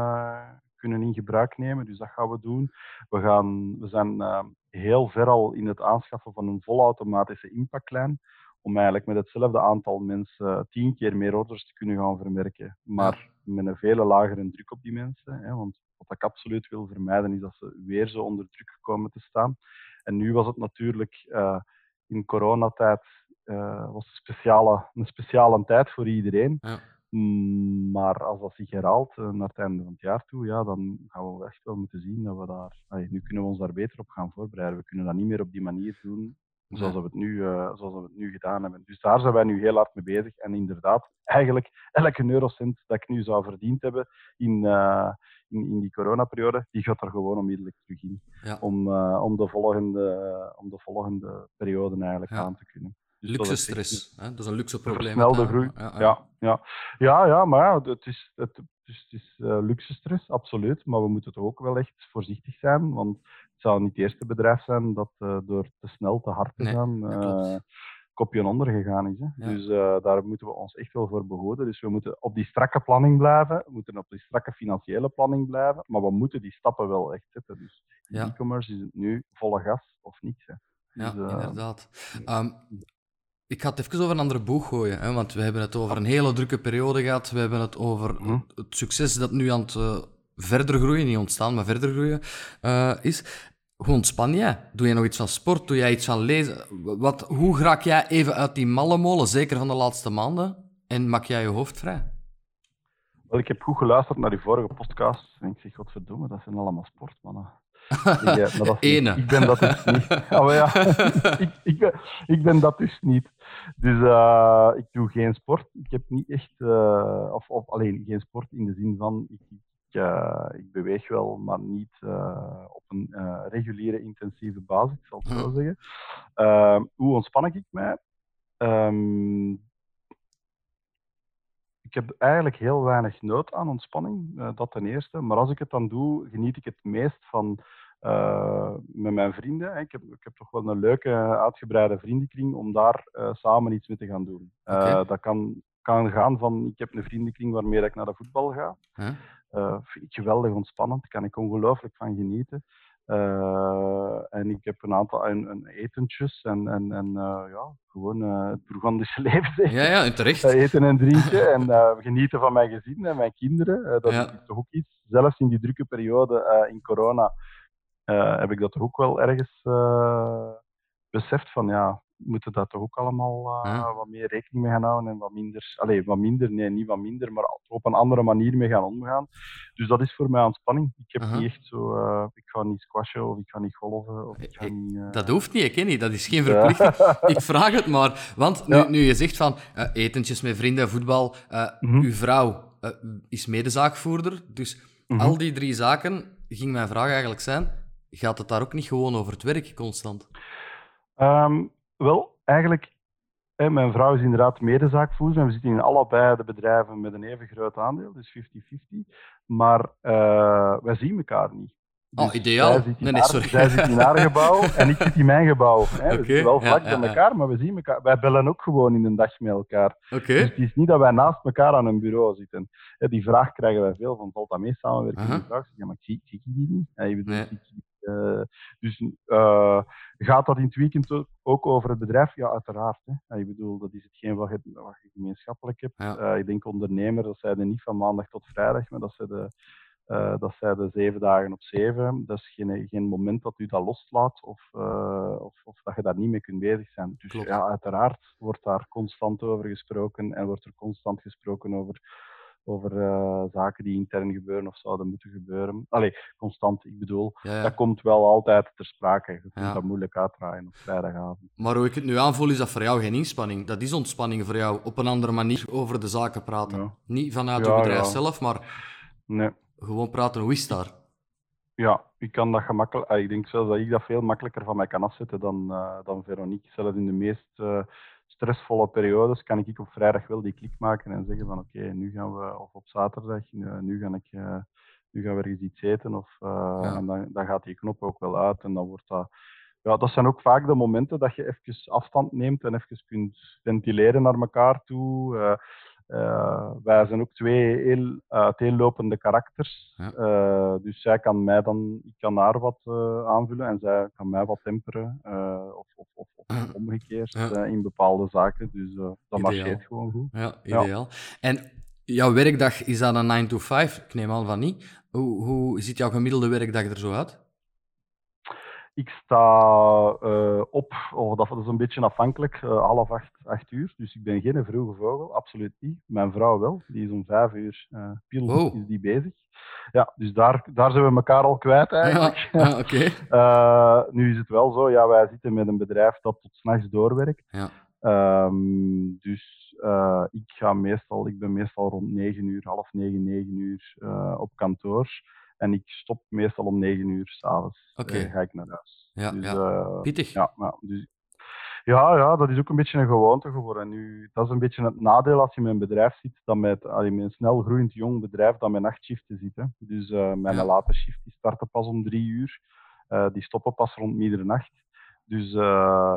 kunnen in gebruik nemen. Dus dat gaan we doen. We, gaan, we zijn uh, heel ver al in het aanschaffen van een volautomatische inpaklijn. Om eigenlijk met hetzelfde aantal mensen tien keer meer orders te kunnen gaan vermerken. Maar met een veel lagere druk op die mensen. Hè, want wat ik absoluut wil vermijden is dat ze weer zo onder druk komen te staan. En nu was het natuurlijk uh, in coronatijd uh, was een speciale, een speciale tijd voor iedereen. Ja. Maar als dat zich herhaalt uh, naar het einde van het jaar toe, ja, dan gaan we echt wel moeten zien dat we daar... Allee, nu kunnen we ons daar beter op gaan voorbereiden. We kunnen dat niet meer op die manier doen zoals, we het nu, uh, zoals we het nu gedaan hebben. Dus daar zijn wij nu heel hard mee bezig. En inderdaad, eigenlijk elke eurocent dat ik nu zou verdiend hebben in, uh, in, in, die coronaperiode, die gaat er gewoon onmiddellijk terug in. Ja. Om, om, de volgende, om de volgende periode eigenlijk ja. aan te kunnen. Dus luxe stress, hè? dat is een luxe probleem. Snel groei. Ja ja. ja, ja. ja, maar ja, het is, het, het is uh, luxe stress, absoluut. Maar we moeten toch ook wel echt voorzichtig zijn. Want het zou niet het eerste bedrijf zijn dat uh, door te snel, te hard te nee, gaan, uh, kopje onder gegaan is. Hè. Dus daar moeten we ons echt wel voor behouden. Dus we moeten op die strakke planning blijven. We moeten op die strakke financiële planning blijven. Maar we moeten die stappen wel echt zetten. Dus in e-commerce is het nu volle gas of niks. Hè. Dus, ja, inderdaad. Um, ik ga het even over een andere boeg gooien, hè, want we hebben het over een hele drukke periode gehad. We hebben het over hm? het succes dat nu aan het uh, verder groeien, niet ontstaan, maar verder groeien uh, is. Hoe ontspan jij? Doe je nog iets van sport? Doe jij iets van lezen? Wat, hoe raak jij even uit die malle molen, zeker van de laatste maanden, en maak jij je hoofd vrij? Wel, ik heb goed geluisterd naar die vorige podcast en ik zeg, godverdomme, dat zijn allemaal sportmannen. Ik, dat Ene. ik ben dat dus niet. Oh, ja. ik, ik, ben, ik ben dat dus niet. Dus uh, ik doe geen sport. Ik heb niet echt, uh, of, of alleen geen sport in de zin van, ik, ik, uh, ik beweeg wel, maar niet op een reguliere intensieve basis, ik zal het zo hm. zeggen. hoe ontspan ik mij? Um, ik heb eigenlijk heel weinig nood aan ontspanning, dat ten eerste. Maar als ik het dan doe, geniet ik het meest van uh, met mijn vrienden. Ik heb, ik heb toch wel een leuke, uitgebreide vriendenkring om daar uh, samen iets mee te gaan doen. Okay. Dat kan, kan gaan van, ik heb een vriendenkring waarmee ik naar de voetbal ga. Huh? vind ik geweldig ontspannend, daar kan ik ongelooflijk van genieten. En ik heb een aantal een, een etentjes en, en, en ja, gewoon het Bourgondische leven. Zeg. Ja, ja, terecht. eten en drinken en genieten van mijn gezin en mijn kinderen. dat ja. is toch ook iets. Zelfs in die drukke periode in corona heb ik dat ook wel ergens beseft van ja, moeten dat toch ook allemaal uh, wat meer rekening mee gaan houden en wat minder, allez, wat minder, nee, niet wat minder, maar op een andere manier mee gaan omgaan. Dus dat is voor mij ontspanning. Ik heb -huh. niet echt zo, ik ga niet squashen of ik ga niet golven. Of ik ga niet, dat hoeft niet, ik ken niet, dat is geen verplichting. ik vraag het maar, want nu, ja. nu je zegt van etentjes met vrienden, voetbal. Mhm. uw vrouw is medezaakvoerder, dus. Mhm. al die drie zaken ging mijn vraag eigenlijk zijn gaat het daar ook niet gewoon over het werk constant? Um, wel, eigenlijk, hè, mijn vrouw is inderdaad medezaakvoerder en we zitten in allebei de bedrijven met een even groot aandeel, dus 50-50. Maar uh, wij zien elkaar niet. Oh, Dus ideaal. Zij zit in, Nee, haar, sorry. zij zit in haar gebouw en ik zit in mijn gebouw. Hè. We Oké, zitten wel vlak bij ja. elkaar, maar we zien elkaar. Wij bellen ook gewoon in een dag met elkaar. Oké. Dus het is niet dat wij naast elkaar aan een bureau zitten. Die vraag krijgen wij veel van, valt dat mee samenwerken? Die vraag, ja, maar ik zie, zie ik die niet. Ja, je bedoelt, Nee. ik eh, dus eh, gaat dat in het weekend ook- over het bedrijf? Ja, uiteraard. Hè. Ja, je bedoelt, dat is hetgeen wat je, wat je gemeenschappelijk hebt. Ja. Eh, ik denk ondernemer, dat zij er niet van maandag tot vrijdag, maar dat zij de, dat zij de zeven dagen op zeven. Dat is geen, geen moment dat u dat loslaat of, of, of dat je daar niet mee kunt bezig zijn. Dus Klopt. ja, uiteraard wordt daar constant over gesproken en wordt er constant gesproken over, over eh, zaken die intern gebeuren of zouden moeten gebeuren. Allee, constant, ik bedoel, Ja, ja. dat komt wel altijd ter sprake. Je kunt Ja. dat moeilijk uitdraaien op vrijdagavond. Maar hoe ik het nu aanvoel, is dat voor jou geen inspanning. Dat is ontspanning voor jou. Op een andere manier over de zaken praten. Niet vanuit je bedrijf zelf, maar Nee. gewoon praten. Hoe is het daar? Ja, ik kan dat gemakkelijk. ah, Ik denk zelfs dat ik dat veel makkelijker van mij kan afzetten dan, eh, dan Veronique. Zelfs in de meest eh, stressvolle periodes kan ik op vrijdag wel die klik maken en zeggen van oké, nu gaan we, of op zaterdag, nu, gaan ik, eh, nu gaan we ergens iets eten. Of, eh, Ja. En dan, dan gaat die knop ook wel uit en dan wordt dat... Ja, dat zijn ook vaak de momenten dat je even afstand neemt en even kunt ventileren naar elkaar toe. Eh, eh, wij zijn ook twee heel uiteenlopende karakters. Ja. Eh, dus zij kan mij dan, ik kan haar wat eh, aanvullen en zij kan mij wat temperen. of, of, of, omgekeerd Ja. in bepaalde zaken. Dus dat Ideaal. marcheert gewoon goed. Ja, ideaal. En jouw werkdag, is dat een 9 to 5? Ik neem aan van niet. Hoe, hoe ziet jouw gemiddelde werkdag er zo uit? Ik sta eh, op, dat dat is een beetje afhankelijk, eh, half acht, acht uur. Dus ik ben geen vroege vogel, absoluut niet. Mijn vrouw wel, die is om vijf uur uh, Wow. is die bezig. Ja, dus daar, daar zijn we elkaar al kwijt eigenlijk. Ja, ja, oké. Nu is het wel zo, ja, wij zitten met een bedrijf dat tot s'nachts doorwerkt. Ja. Ehm, dus ik ga meestal, ik ben meestal rond 9 uur, half 9, 9 uur op kantoor. En ik stop meestal om 9 uur s'avonds. Oké. eh, ga ik naar huis. Ja, dus, ja. eh, Pittig. ja, ja, dus, ja, ja, dat is ook een beetje een gewoonte geworden. En Nu, dat is een beetje het nadeel als je met een bedrijf zit, dat met, allee, met een snel groeiend jong bedrijf, dat met nachtshiften zit. Hè. Dus eh mijn Ja. late shift die starten pas om drie uur, die stoppen pas rond middernacht. Dus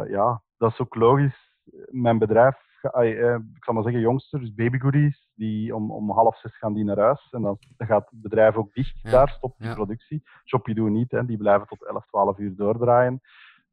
ja, dat is ook logisch. Mijn bedrijf, ik zal maar zeggen jongsters, babygoodies, die om, om half zes gaan die naar huis. En dan, dan gaat het bedrijf ook dicht, Ja, daar stopt de ja. productie. Shopee niet, hè, die blijven tot 11, 12 uur doordraaien.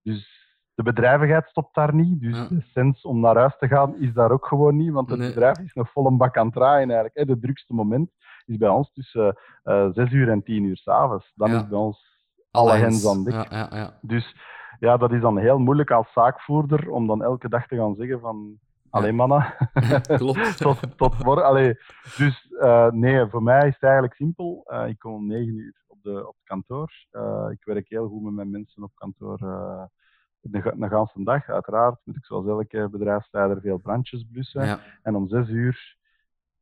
Dus de bedrijvigheid stopt daar niet. Dus Ja. de sens om naar huis te gaan is daar ook gewoon niet. Want het Nee. bedrijf is nog vol een bak aan het draaien eigenlijk. hè. Het drukste moment is bij ons tussen eh 6 uur en 10 uur s'avonds. Dan is bij ons alle hens aan dek. Ja, ja, ja. Dus ja, dat is dan heel moeilijk als zaakvoerder om dan elke dag te gaan zeggen van... Allee mannen, Klopt. tot, tot morgen. Allee, dus eh, nee, voor mij is het eigenlijk simpel. Eh, ik kom om 9 uur op, de, op het kantoor. Eh, ik werk heel goed met mijn mensen op kantoor de, de ganse dag. Uiteraard moet ik zoals elke bedrijfsleider veel brandjes blussen. Ja. En om 6 uur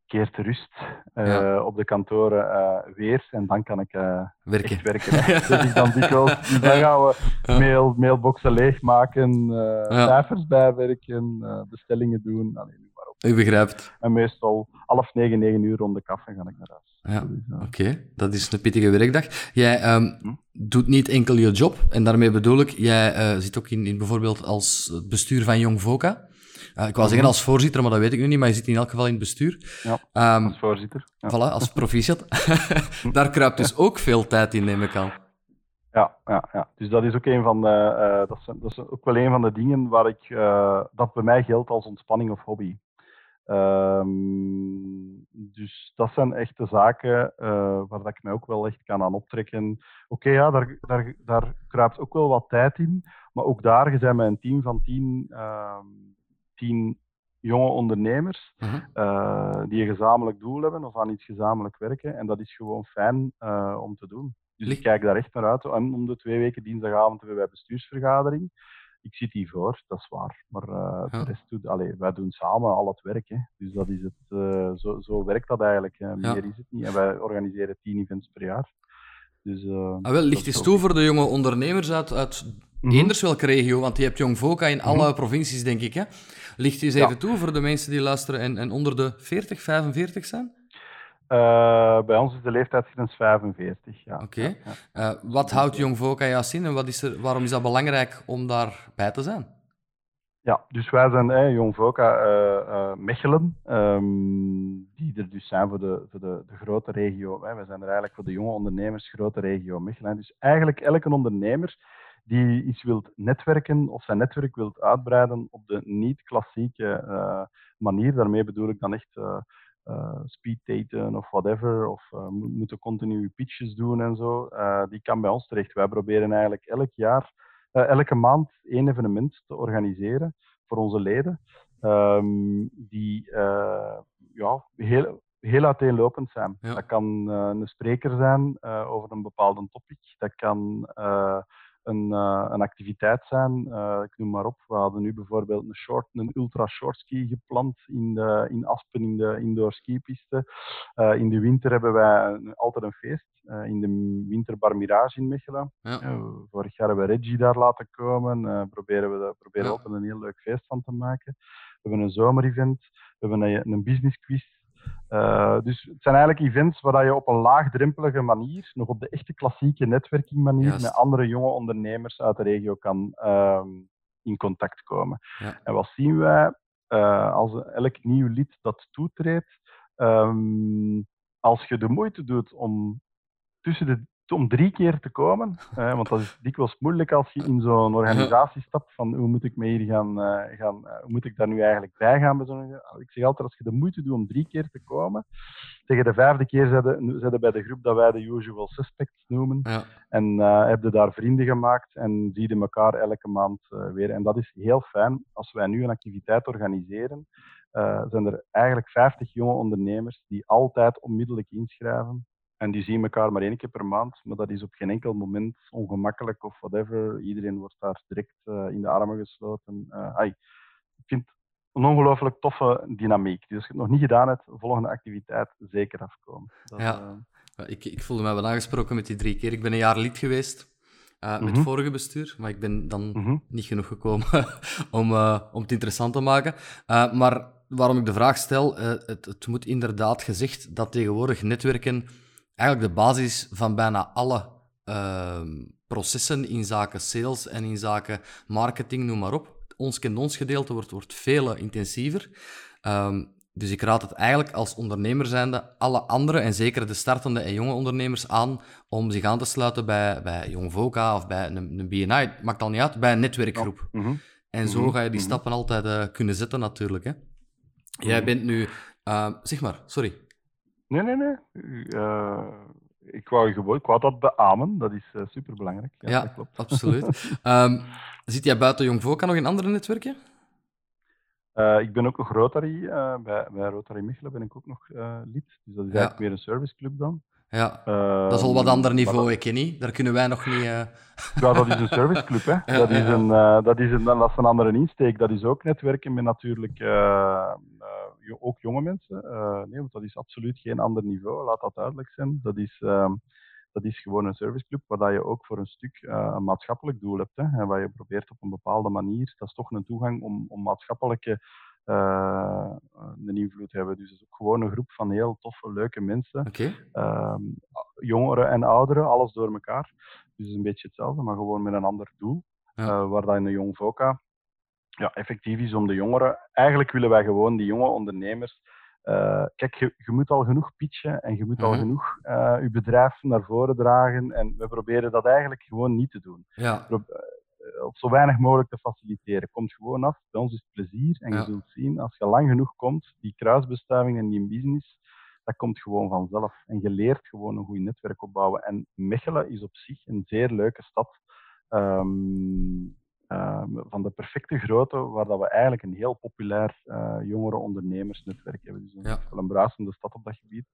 keert de rust Ja. op de kantoren eh, weer. En dan kan ik eh, Werken. werken. Dus ik dan dikwijls, dus dan gaan we mail, mailboxen leegmaken, cijfers bijwerken, bestellingen doen. Allee, maar op. U begrijpt. En meestal half negen, negen uur rond de kaffe ga ik naar huis. Ja. Dat is, Oké, dat is een pittige werkdag. Jij ehm, Hm? doet niet enkel je job, en daarmee bedoel ik, jij zit ook in, in bijvoorbeeld als bestuur van Jong Voca. Eh, ik wou zeggen Mhm. als voorzitter, maar dat weet ik nu niet, maar je zit in elk geval in het bestuur. Ja, Ehm, als voorzitter. Ja. Voilà, als proficiat. Daar kruipt dus ook veel tijd in, neem ik aan. Ja, ja, ja. Dus dat is ook een van de, eh, dat, is, dat is ook wel een van de dingen waar ik, eh, dat bij mij geldt als ontspanning of hobby. Ehm, dus dat zijn echte zaken waar dat ik mij ook wel echt kan aan optrekken. Oké, ja, daar, daar, daar kruipt ook wel wat tijd in. Maar ook daar, je bent met een team van tien, ehm, tien jonge ondernemers Mhm. eh, die een gezamenlijk doel hebben of aan iets gezamenlijk werken. En dat is gewoon fijn eh, om te doen. Dus Ligt- ik kijk daar echt naar uit. En om de twee weken dinsdagavond hebben wij bestuursvergadering. Ik zit hiervoor, dat is waar. Maar eh, Ja. de rest doet, allee, wij doen samen al het werk. Hè. Dus dat is het, zo, zo werkt dat eigenlijk. Ja. Meer is het niet. En wij organiseren tien events per jaar. Dus, eh, Ah, wel, licht is eens toe voor de jonge ondernemers uit, uit. Eenders welke regio, want je hebt Jong Voca in alle Mhm. provincies, denk ik. Hè? Licht eens Ja. even toe voor de mensen die luisteren en, en onder de 40, 45 zijn? Uh, bij ons is de leeftijdsgrens 45. Ja. Oké. Okay. Ja, uh, wat houdt Jong aan jou zien en wat is er, waarom is dat belangrijk om daarbij te zijn? Ja, dus wij zijn eh, Jong Voka uh, Mechelen, um, die er dus zijn voor de, voor de, de grote regio. Hè. Wij zijn er eigenlijk voor de jonge ondernemers, grote regio Mechelen. Dus eigenlijk elke ondernemer die iets wilt netwerken of zijn netwerk wilt uitbreiden op de niet-klassieke uh, manier. Daarmee bedoel ik dan echt uh, uh, speed daten of whatever, of moeten continu pitches doen en zo. die kan bij ons terecht. Wij proberen eigenlijk elk jaar elke maand één evenement te organiseren voor onze leden, um, die ja, heel, heel uiteenlopend zijn. Ja. Dat kan uh, een spreker zijn over een bepaalde topic, dat kan uh, een activiteit zijn. Uh, ik noem maar op. We hadden nu bijvoorbeeld een, short, een ultra short ski gepland in, de, in Aspen in de indoor skipiste. Uh, in de winter hebben wij een, altijd een feest in de winterbar Mirage in Mechelen. Ja. vorig jaar hebben we Reggie daar laten komen. proberen we proberen ja. altijd een heel leuk feest van te maken. We hebben een zomerevent. We hebben een, een business quiz uh, dus het zijn eigenlijk events waar je op een laagdrempelige manier, nog op de echte klassieke netwerking manier, met andere jonge ondernemers uit de regio kan uh, in contact komen. Ja. En wat zien wij uh, als elk nieuw lid dat toetreedt? Um, als je de moeite doet om tussen de om drie keer te komen. Want dat is dikwijls moeilijk als je in zo'n organisatie stapt van hoe moet ik me hier gaan, uh, gaan uh, hoe moet ik daar nu eigenlijk bij gaan? Ik zeg altijd, als je de moeite doet om drie keer te komen, tegen de vijfde keer zitten bij de groep dat wij de usual suspects noemen. Ja. En heb je daar vrienden gemaakt en zie je elkaar elke maand weer. En dat is heel fijn. Als wij nu een activiteit organiseren, zijn er eigenlijk 50 jonge ondernemers die altijd onmiddellijk inschrijven en die zien elkaar maar één keer per maand, maar dat is op geen enkel moment ongemakkelijk of whatever. Iedereen wordt daar direct uh, in de armen gesloten. Uh, ai, ik vind het een ongelooflijk toffe dynamiek. Dus als je het nog niet gedaan hebt, volgende activiteit zeker afkomen. Dat, ja, uh... ik, ik voelde me wel aangesproken met die drie keer. Ik ben een jaar lid geweest. Uh, met het mhm. vorige bestuur, maar ik ben dan mm-hmm. niet genoeg gekomen om, uh, om het interessant te maken. Uh, maar waarom ik de vraag stel, het, het, moet inderdaad gezegd dat tegenwoordig netwerken eigenlijk de basis van bijna alle uh, processen in zaken sales en in zaken marketing, noem maar op. Ons kent ons gedeelte wordt, wordt veel intensiever. Um, dus ik raad het eigenlijk als ondernemer zijnde alle andere, en zeker de startende en jonge ondernemers, aan om zich aan te sluiten bij, bij Jong Voca of bij een, een BNI. maakt al niet uit, bij een netwerkgroep. Ja. Mm -hmm. En zo mm -hmm. ga je die mhm. stappen altijd uh, kunnen zetten, natuurlijk. Hè. Jij mhm. bent nu... Uh, zeg maar, sorry. Nee, nee, nee. Uh, ik, wou gewoon, ik wou dat beamen. Dat is uh, superbelangrijk. Ja, ja klopt. absoluut. um, zit jij buiten Jong Voca nog in andere netwerken? Uh, ik ben ook nog Rotary. bij, bij Rotary Mechelen ben ik ook nog lid. Dus dat is eigenlijk meer een serviceclub dan. Ja, dat is al wat ander niveau, dat... ik ken niet. Daar kunnen wij nog niet... Uh... Ja, dat is een serviceclub, hè. Ja, dat, is een, uh, dat, is een, dat is een andere insteek. Dat is ook netwerken met natuurlijk ook jonge mensen. nee, want dat is absoluut geen ander niveau, laat dat duidelijk zijn. Dat is, ehm, dat is gewoon een serviceclub waar je ook voor een stuk een maatschappelijk doel hebt. Hè, en waar je probeert op een bepaalde manier, dat is toch een toegang om, om maatschappelijke uh, een invloed hebben. Dus het is ook gewoon een groep van heel toffe, leuke mensen. Okay. Uh, jongeren en ouderen, alles door elkaar. Dus het is een beetje hetzelfde, maar gewoon met een ander doel. Ja. Uh, waar dat in de Jong Voca ja, effectief is om de jongeren. Eigenlijk willen wij gewoon die jonge ondernemers. Uh, kijk, je, je, moet al genoeg pitchen en je moet al mhm. genoeg uh, je bedrijf naar voren dragen. En we proberen dat eigenlijk gewoon niet te doen. Ja. Eh, op zo weinig mogelijk te faciliteren. Komt gewoon af. Bij ons is het plezier. En je zult zien, als je lang genoeg komt, die kruisbestuiving en die business, dat komt gewoon vanzelf. En je leert gewoon een goed netwerk opbouwen. En Mechelen is op zich een zeer leuke stad. Um, van de perfecte grootte, waar dat we eigenlijk een heel populair uh, jongere ondernemersnetwerk hebben. Dus een, ja. wel een bruisende stad op dat gebied.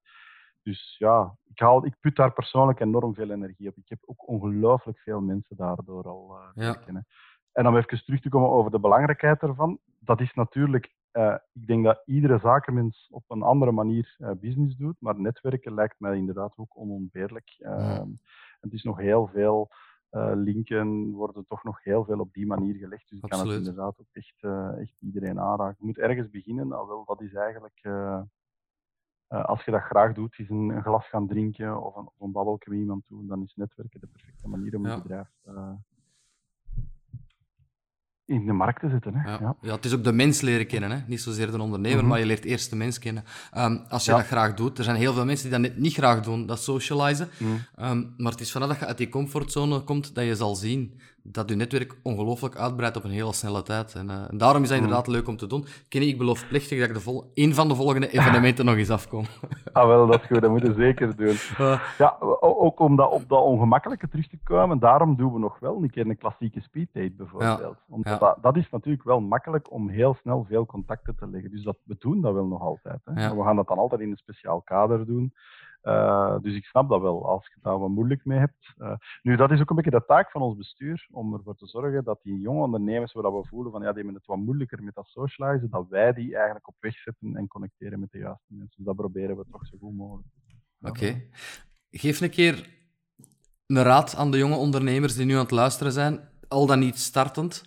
Dus ja, ik, haal, ik put daar persoonlijk enorm veel energie op. Ik heb ook ongelooflijk veel mensen daardoor al uh, ja. kennen. En om even terug te komen over de belangrijkheid ervan. Dat is natuurlijk, uh, ik denk dat iedere zakenmens op een andere manier uh, business doet, maar netwerken lijkt mij inderdaad ook onontbeerlijk. Ja. Het is nog heel veel linken, worden toch nog heel veel op die manier gelegd. Dus ik kan het inderdaad ook echt, echt iedereen aanraken. Je moet ergens beginnen, nou wel, dat is eigenlijk als je dat graag doet, is een, een glas gaan drinken of een, of een babbelje met iemand doen, dan is netwerken de perfecte manier om je bedrijf in de markt te zitten. Hè? Ja. ja. het is ook de mens leren kennen, hè? niet zozeer de ondernemer, mhm. maar je leert eerst de mens kennen. Ehm, als je dat graag doet, er zijn heel veel mensen die dat niet graag doen, dat socializen. Mhm. Ehm, maar het is vanaf dat je uit die comfortzone komt, dat je zal zien dat je netwerk ongelooflijk uitbreidt op een hele snelle tijd. En, uh, daarom is dat inderdaad leuk om te doen. Kenny, ik beloof plechtig dat ik de vol een van de volgende evenementen nog eens afkom. ah, wel, dat is goed. Dat moeten we zeker doen. Ja, ook om dat, op dat ongemakkelijke terug te komen, daarom doen we nog wel een keer een klassieke speeddate bijvoorbeeld. Omdat dat, dat, is natuurlijk wel makkelijk om heel snel veel contacten te leggen. Dus dat, we doen dat wel nog altijd. Hè. We gaan dat dan altijd in een speciaal kader doen. Uh, dus ik snap dat wel, als je daar wat moeilijk mee hebt. Uh, nu, dat is ook een beetje de taak van ons bestuur, om ervoor te zorgen dat die jonge ondernemers, waar we voelen van ja, die hebben het wat moeilijker met dat socializen, dat wij die eigenlijk op weg zetten en connecteren met de juiste mensen. Dus dat proberen we toch zo goed mogelijk. Oké. Geef een keer een raad aan de jonge ondernemers die nu aan het luisteren zijn, al dan niet startend.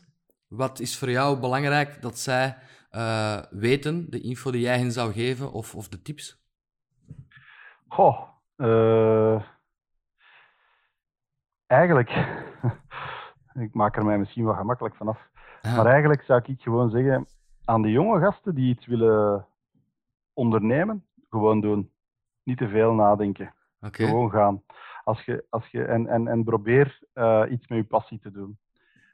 Wat is voor jou belangrijk dat zij uh, weten, de info die jij hen zou geven, of, of de tips? Goh, uh, eigenlijk, ik maak er mij misschien wat gemakkelijk vanaf, maar eigenlijk zou ik gewoon zeggen aan de jonge gasten die iets willen ondernemen, gewoon doen. Niet te veel nadenken. Gewoon gaan. Als je, als je, en, en, en probeer uh, iets met je passie te doen.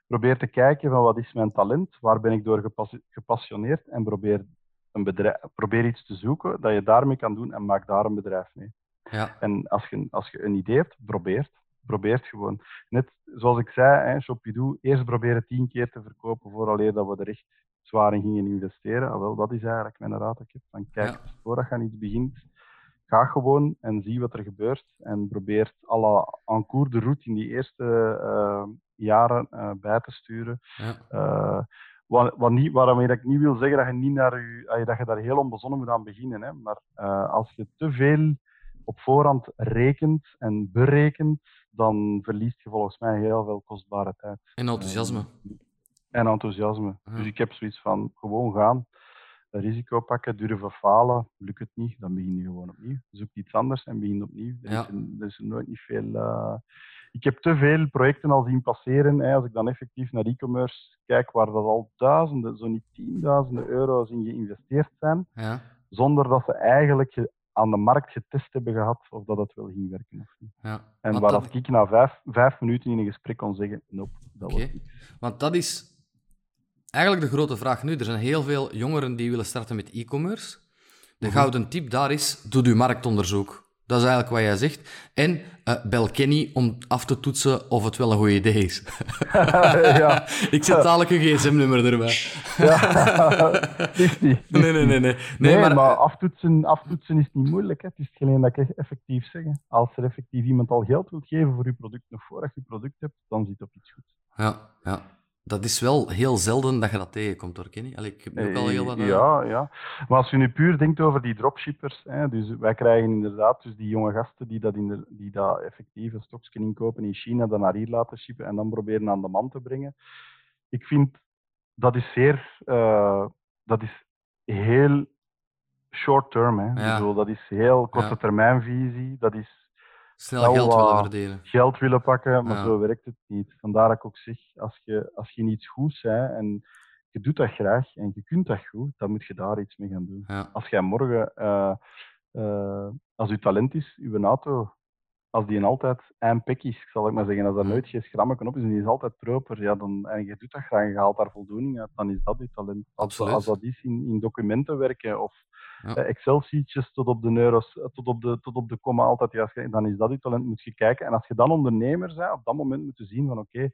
Probeer te kijken van wat is mijn talent, waar ben ik door gepassioneerd en probeer een bedrijf, probeer iets te zoeken dat je daarmee kan doen en maak daar een bedrijf mee. Ja. En als je, als je een idee hebt, probeert. Probeert gewoon. Net zoals ik zei, hè, Shopidoo, eerst proberen tien keer te verkopen vooraleer dat we er echt zwaar in gingen investeren. Ah, wel, dat is eigenlijk mijn raad. Ik heb. Van, kijk, ja. voordat je aan iets begint, ga gewoon en zie wat er gebeurt. En probeer alle en cours de route in die eerste uh, jaren uh, bij te sturen. Ja. Uh, wat, wat niet, waarmee ik niet wil zeggen dat je, niet naar je, dat je daar heel onbezonnen moet aan beginnen. Hè. Maar uh, als je te veel op voorhand rekent en berekent, dan verliest je volgens mij heel veel kostbare tijd. En enthousiasme. En enthousiasme. Dus ik heb zoiets van gewoon gaan, risico pakken, durven falen. Lukt het niet, dan begin je gewoon opnieuw. Zoek iets anders en begin opnieuw. Er, ja. is, er is nooit niet veel. Uh, ik heb te veel projecten al zien passeren. Hè, als ik dan effectief naar e-commerce kijk, waar dat al duizenden, zo niet tienduizenden euro's in geïnvesteerd zijn, ja. zonder dat ze eigenlijk aan de markt getest hebben gehad of dat het wel ging werken of niet. Ja. En waar dat... ik na vijf, vijf minuten in een gesprek kon zeggen, nope, dat okay. was niet. Want dat is eigenlijk de grote vraag nu. Er zijn heel veel jongeren die willen starten met e-commerce. De mhm. gouden tip daar is, doe je marktonderzoek. Dat is eigenlijk wat jij zegt. En uh, bel Kenny om af te toetsen of het wel een goed idee is. ja. Ik zet dadelijk een gsm-nummer erbij. ja, niet. Nee, nee, nee. Nee, nee, maar, maar aftoetsen, aftoetsen is niet moeilijk. Hè. Het is geen dat ik effectief zeg. Als er effectief iemand al geld wil geven voor je product, nog voordat je product hebt, dan zit op iets goed. Ja, ja. Dat is wel heel zelden dat je dat tegenkomt, hoor, Kenny. Allee, ik heb ook al heel wat... Uh... Ja, ja. Maar als je nu puur denkt over die dropshippers, hè, dus wij krijgen inderdaad dus die jonge gasten die dat, in de, die dat effectief een stokje inkopen in China, dan naar hier laten shippen en dan proberen aan de man te brengen. Ik vind, dat is zeer... Uh, dat is heel short term. Hè. Ja. Bedoel, dat is heel korte termijnvisie. Dat is Snel geld willen verdelen. Geld willen pakken, maar zo werkt het niet. Vandaar dat ik ook zeg, als je, als je iets goeds bent en je doet dat graag en je kunt dat goed, dan moet je daar iets mee gaan doen. Als jij morgen, uh, uh, als je talent is, uw auto, als die een altijd eindpek is, zal ik maar zeggen, als er nooit geen schrammetje op is en die is altijd proper, ja, dan, en je doet dat graag en je haalt daar voldoening uit, dan is dat je talent. Als, als dat is in, in documenten werken of ja. Eh, Excel-sheetjes tot op de euro's, eh, tot op de, tot op de komma altijd juist. Dan is dat je talent, moet je kijken. En als je dan ondernemer bent, op dat moment moet je zien van oké, okay,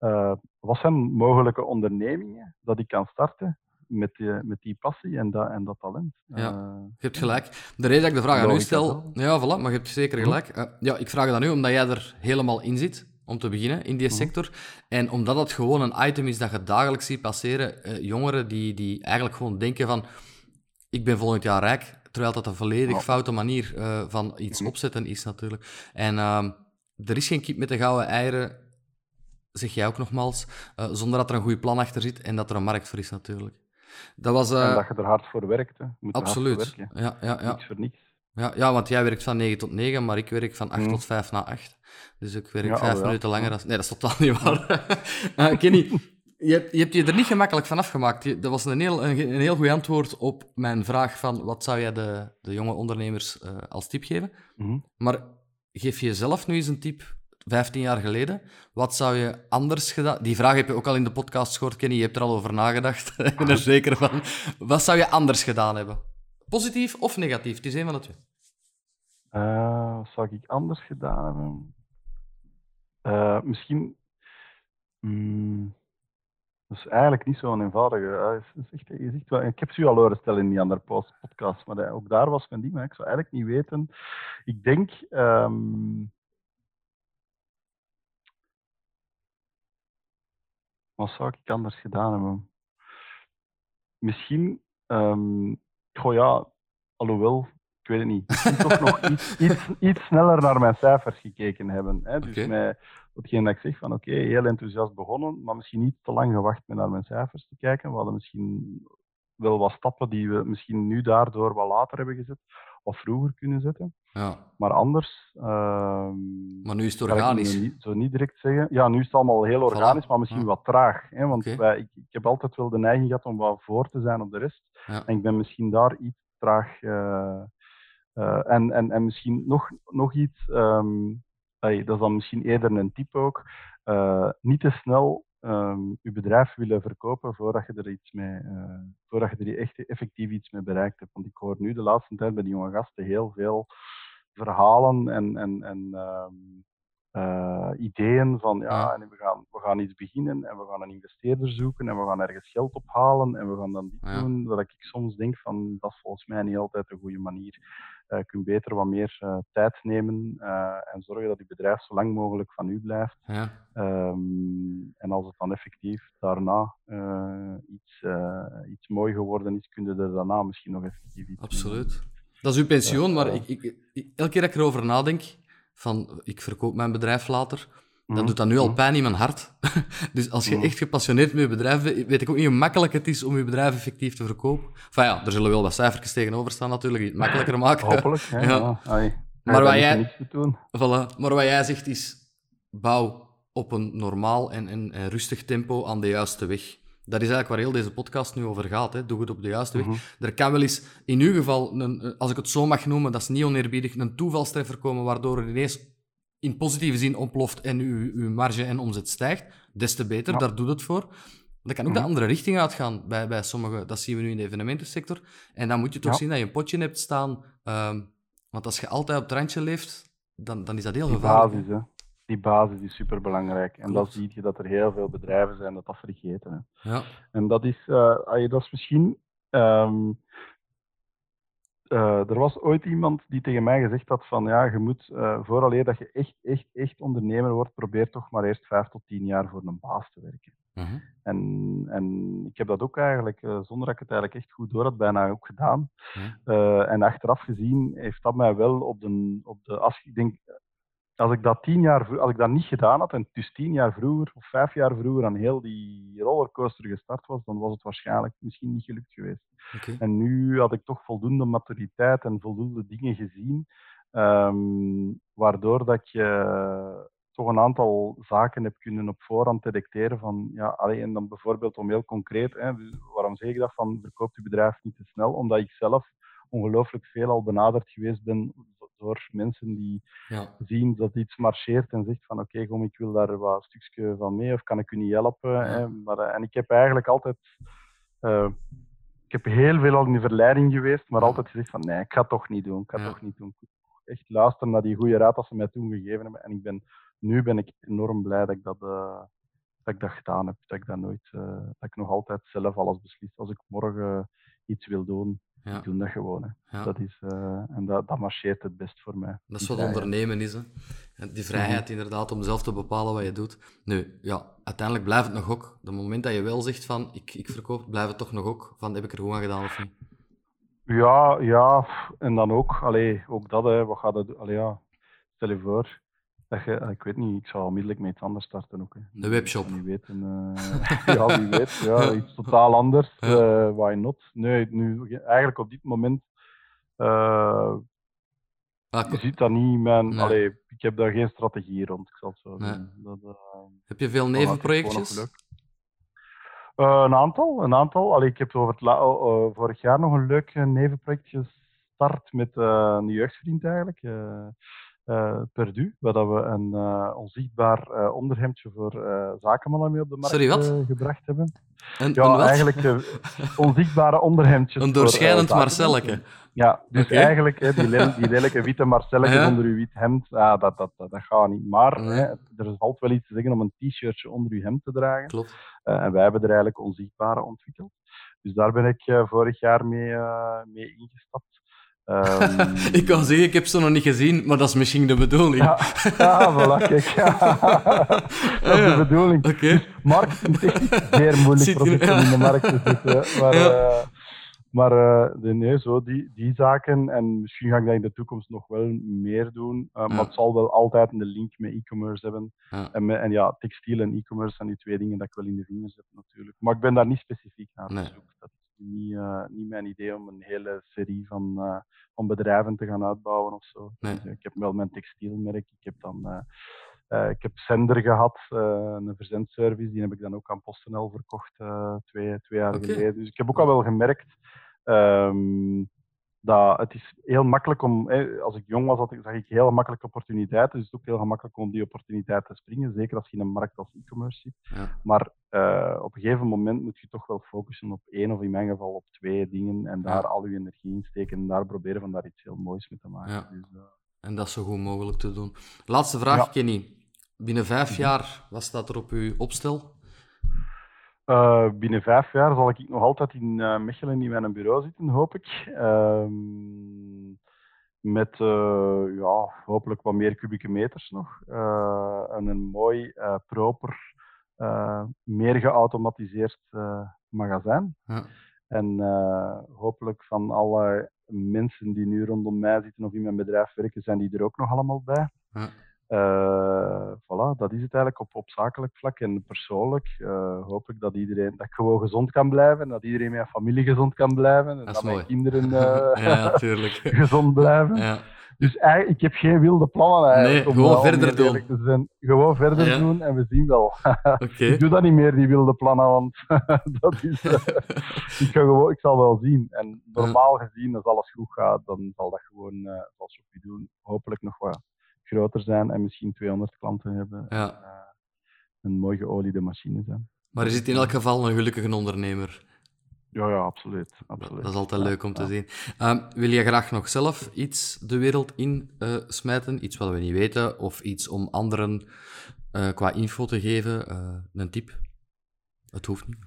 uh, eh, wat zijn mogelijke ondernemingen dat ik kan starten met die, met die passie en dat, en dat talent. Ja, je hebt gelijk. De reden dat ik de vraag aan u stel... Ja, voilà, maar je hebt zeker gelijk. Uh, ja, ik vraag het aan u omdat jij er helemaal in zit om te beginnen in die mhm. sector. En omdat het gewoon een item is dat je dagelijks ziet passeren, uh, jongeren die, die eigenlijk gewoon denken van ik ben volgend jaar rijk, terwijl dat een volledig foute manier uh, van iets mhm. opzetten is natuurlijk. En uh, er is geen kip met de gouden eieren, zeg jij ook nogmaals, uh, zonder dat er een goed plan achter zit en dat er een markt voor is natuurlijk. Dat was, en dat je er hard voor werkt. Hè. Moet absoluut. Ja, ja, ja. Niks voor niks. Ja, ja, want jij werkt van 9 tot 9, maar ik werk van 8 Mm. tot 5 na 8. Dus ik werk Ja, 5 oh ja. minuten langer. Als... Nee, dat is totaal niet waar. Eh, Kenny, je hebt, je hebt je er niet gemakkelijk van afgemaakt. Je- Dat was een heel, een, een heel goed antwoord op mijn vraag van wat zou jij de, de jonge ondernemers eh, als tip geven? Mhm. Maar geef je jezelf nu eens een tip, 15 jaar geleden. Wat zou je anders gedaan... Die vraag heb je ook al in de podcast gehoord, Kenny. Je hebt er al over nagedacht. ik ben er zeker van. Wat zou je anders gedaan hebben? Positief of negatief? Het is een van de twee. Eh, wat zou ik anders gedaan hebben? Eh, misschien. mm, dat is eigenlijk niet zo'n eenvoudige. eh, is- is je zegt wel, ik heb ze u al horen stellen in die andere podcast, maar ook daar was mijn ding. Maar ik zou eigenlijk niet weten. Ik denk. ehm, wat zou ik anders gedaan hebben? Misschien. goh ja, alhoewel, ik weet het niet. Misschien toch nog iets, iets, iets sneller naar mijn cijfers gekeken hebben. Hè? Dus met hetgeen dat ik zeg van oké, heel enthousiast begonnen, maar misschien niet te lang gewacht met naar mijn cijfers te kijken. We hadden misschien wel wat stappen die we misschien nu daardoor wat later hebben gezet, of vroeger kunnen zetten. Ja. Maar anders. ehm, Maar nu is het ik organisch. niet, zo niet direct zeggen. Ja, nu is het allemaal heel organisch, maar misschien Ja. wat traag. Hè? Want wij, ik, ik heb altijd wel de neiging gehad om wat voor te zijn op de rest. Ja. En ik ben misschien daar iets traag. eh, eh, en, en, en misschien nog, nog iets, ehm, dat is dan misschien eerder een tip ook. eh, niet te snel ehm, je bedrijf willen verkopen voordat je er iets mee, eh, voordat je er echt effectief iets mee bereikt hebt. Want ik hoor nu de laatste tijd bij die jonge gasten heel veel verhalen en, en, en ehm, eh, ideeën van ja, en we, gaan, we gaan iets beginnen en we gaan een investeerder zoeken en we gaan ergens geld ophalen en we gaan dan dit Ja. doen. Dat ik soms denk van dat is volgens mij niet altijd een goede manier. Eh, je kunt beter wat meer eh, tijd nemen eh, en zorgen dat je bedrijf zo lang mogelijk van u blijft. Ja. Ehm, en als het dan effectief daarna eh, iets, eh, iets mooi geworden is, kun je er daarna misschien nog effectief iets mee doen. Absoluut. Dat is uw pensioen, maar Eh, ik, ik, ik- elke keer dat ik erover nadenk, van ik verkoop mijn bedrijf later, dan Mhm, doet dat nu al mhm. pijn in mijn hart. dus als je Mhm. echt gepassioneerd met je bedrijf bent, weet ik ook niet hoe makkelijk het is om je bedrijf effectief te verkopen. Enfin ja, er zullen wel wat cijfertjes tegenover staan natuurlijk, die het makkelijker maken. Hopelijk. Hè, Ja. Maar wat wat jij-. Voilà. Maar wat jij zegt is, bouw op een normaal en, en, en rustig tempo aan de juiste weg. Dat is eigenlijk waar heel deze podcast nu over gaat. Hè. Doe het op de juiste weg. Er kan wel eens, in uw geval, een- als ik het zo mag noemen, dat is niet oneerbiedig, een toevalstreffer komen waardoor er ineens in positieve zin ontploft en uw, uw marge en omzet stijgt. Des te beter, Ja. daar doet het voor. Dat kan ook de Mhm. andere richting uitgaan bij, bij sommigen. Dat zien we nu in de evenementensector. En dan moet je toch Ja. zien dat je een potje hebt staan. ehm, want als je altijd op het randje leeft, dan, dan is dat heel Die gevaarlijk. basis, hè. Die basis is superbelangrijk. En dan zie je dat er heel veel bedrijven zijn dat dat vergeten. Hè. Ja. En dat is, ai, dat is misschien. ehm, eh, er was ooit iemand die tegen mij gezegd had van ja, je moet eh vooraleer dat je echt, echt, echt ondernemer wordt, probeer toch maar eerst vijf tot tien jaar voor een baas te werken. Mhm. En, en ik heb dat ook eigenlijk, eh, zonder dat ik het eigenlijk echt goed door had, bijna ook gedaan. Eh, en achteraf gezien heeft dat mij wel op de, op de als ik denk, als ik dat tien jaar, als ik dat niet gedaan had en dus tien jaar vroeger of vijf jaar vroeger aan heel die rollercoaster gestart was, dan was het waarschijnlijk misschien niet gelukt geweest. En nu had ik toch voldoende maturiteit en voldoende dingen gezien, ehm, waardoor dat je toch een aantal zaken hebt kunnen op voorhand detecteren van, ja, allee, en dan bijvoorbeeld om heel concreet, hè, dus waarom zeg ik dat van verkoop je bedrijf niet te snel? Omdat ik zelf ongelooflijk veel al benaderd geweest ben door mensen die Ja. zien dat iets marcheert en zegt van oké, kom, ik wil daar wat stukje van mee of kan ik u niet helpen? Hè? Maar, eh, en ik heb eigenlijk altijd, eh, ik heb heel veel al in de verleiding geweest, maar altijd gezegd van nee, ik ga het toch niet doen, ik ga het toch niet doen. Echt luisteren naar die goede raad dat ze mij toen gegeven hebben. En ik ben, nu ben ik enorm blij dat ik dat, eh, dat, ik dat gedaan heb, dat ik dat nooit, dat ik nog altijd zelf alles beslis. Als ik morgen iets wil doen, Ja. ik doe dat gewoon. Hè. Ja. Dat is, eh, en dat, dat marcheert het best voor mij. Dat is wat vrijheid. ondernemen is. Hè. Die vrijheid inderdaad om zelf te bepalen wat je doet. Nu, ja, uiteindelijk blijft het nog ook. De moment dat je wel zegt van ik, ik verkoop, blijft het toch nog ook van heb ik er goed aan gedaan of niet. Ja, ja, en dan ook, allee, ook dat, hè, wat gaat dat doen? Allee, ja, stel je voor, dat je, ik weet niet, ik zou onmiddellijk met iets anders starten ook. Hè. De webshop. Wie weet, een, eh, ja, wie weet, ja, iets totaal anders, Ja. eh, why not? Nee, nu, eigenlijk op dit moment, eh, ah, je ziet dat niet. Mijn, nee. allee, ik heb daar geen strategie rond, ik zal het zo nee. dat, uh, Heb je veel nevenprojectjes? Uh, een aantal, een aanla Allee, ik heb over het uh, vorig jaar nog een leuk nevenproject gestart met een jeugdvriend eigenlijk. Uh, Perdu, waar dat we een uh, onzichtbaar uh, onderhemdje voor zakenmannen mee op de markt gebracht hebben. Een, ja, een eigenlijk onzichtbare onderhemdjes. Een doorschijnend Marcelletje. Ja, dus okay. eigenlijk hè, die, le die, lelijke witte Marcelletje ja. onder uw wit hemd, ja, dat, dat, dat, dat gaat niet. Maar hè, er is altijd wel iets te zeggen om een t-shirtje onder uw hemd te dragen. Klopt. en wij hebben er eigenlijk onzichtbare ontwikkeld. Dus daar ben ik vorig jaar mee, mee ingestapt. Um... ik kan zeggen, ik heb ze nog niet gezien, maar dat is misschien de bedoeling. Ja, ja voilà, kijk. Ja. dat is de bedoeling. Okay. Dus marketingtechnisch zeer moeilijk product om in de markt te zetten. Maar, uh, maar uh, nee, zo die, die zaken. En misschien ga ik dat in de toekomst nog wel meer doen. Uh, maar het zal wel altijd een link met e-commerce hebben. En, met, en, ja, textiel en e-commerce zijn die twee dingen dat ik wel in de vingers heb natuurlijk. Maar ik ben daar niet specifiek naar nee. op zoek. Dat is niet, uh, niet mijn idee om een hele serie van, uh, van bedrijven te gaan uitbouwen of zo. Nee. Dus, ik heb wel mijn textielmerk. Ik heb dan ik heb Sender gehad, een verzendservice. Die heb ik dan ook aan PostNL verkocht twee, twee jaar okay. geleden. Dus ik heb ook al wel gemerkt um, dat het is heel makkelijk om, hè, als ik jong was, zag ik heel makkelijke opportuniteiten. Dus het is ook heel gemakkelijk om die opportuniteit te springen, zeker als je in een markt als e-commerce zit. Ja. Maar uh, op een gegeven moment moet je toch wel focussen op één of in mijn geval op twee dingen en daar ja. al je energie in steken en daar proberen van daar iets heel moois mee te maken. Ja. Dus, uh... En dat zo goed mogelijk te doen. Laatste vraag, Kenny. Binnen vijf jaar, wat staat er op uw opstel? Uh, binnen vijf jaar zal ik nog altijd in uh, Mechelen in mijn bureau zitten, hoop ik. Uh, met ja, hopelijk wat meer kubieke meters nog. en een mooi, proper, meer geautomatiseerd magazijn. Ja. En hopelijk van alle mensen die nu rondom mij zitten of in mijn bedrijf werken, zijn die er ook nog allemaal bij. Ja. Uh, voilà, dat is het eigenlijk op, op zakelijk vlak. En persoonlijk uh, hoop ik dat, iedereen, dat ik gewoon gezond kan blijven, dat iedereen mijn familie gezond kan blijven en dat, dat mooi. mijn kinderen uh, ja, gezond blijven. Ja. Dus eigenlijk, ik heb geen wilde plannen eigenlijk. Nee, gewoon verder doen. Zijn. Gewoon verder ja. doen en we zien wel. Okay. ik doe dat niet meer, die wilde plannen, want dat is, ik, ga gewoon, ik zal wel zien. En normaal gezien, als alles goed gaat, dan zal dat gewoon, zoals Sophie doen, hopelijk nog wat groter zijn en misschien 200 klanten hebben. Ja. En, uh, een mooi geoliede machine zijn. Maar je zit in elk geval een gelukkige ondernemer. Ja, ja, absoluut. absoluut. Dat is altijd leuk om te ja. zien. Um, wil je graag nog zelf iets de wereld in uh, smijten? Iets wat we niet weten? Of iets om anderen uh, qua info te geven? Uh, een tip? Het hoeft niet.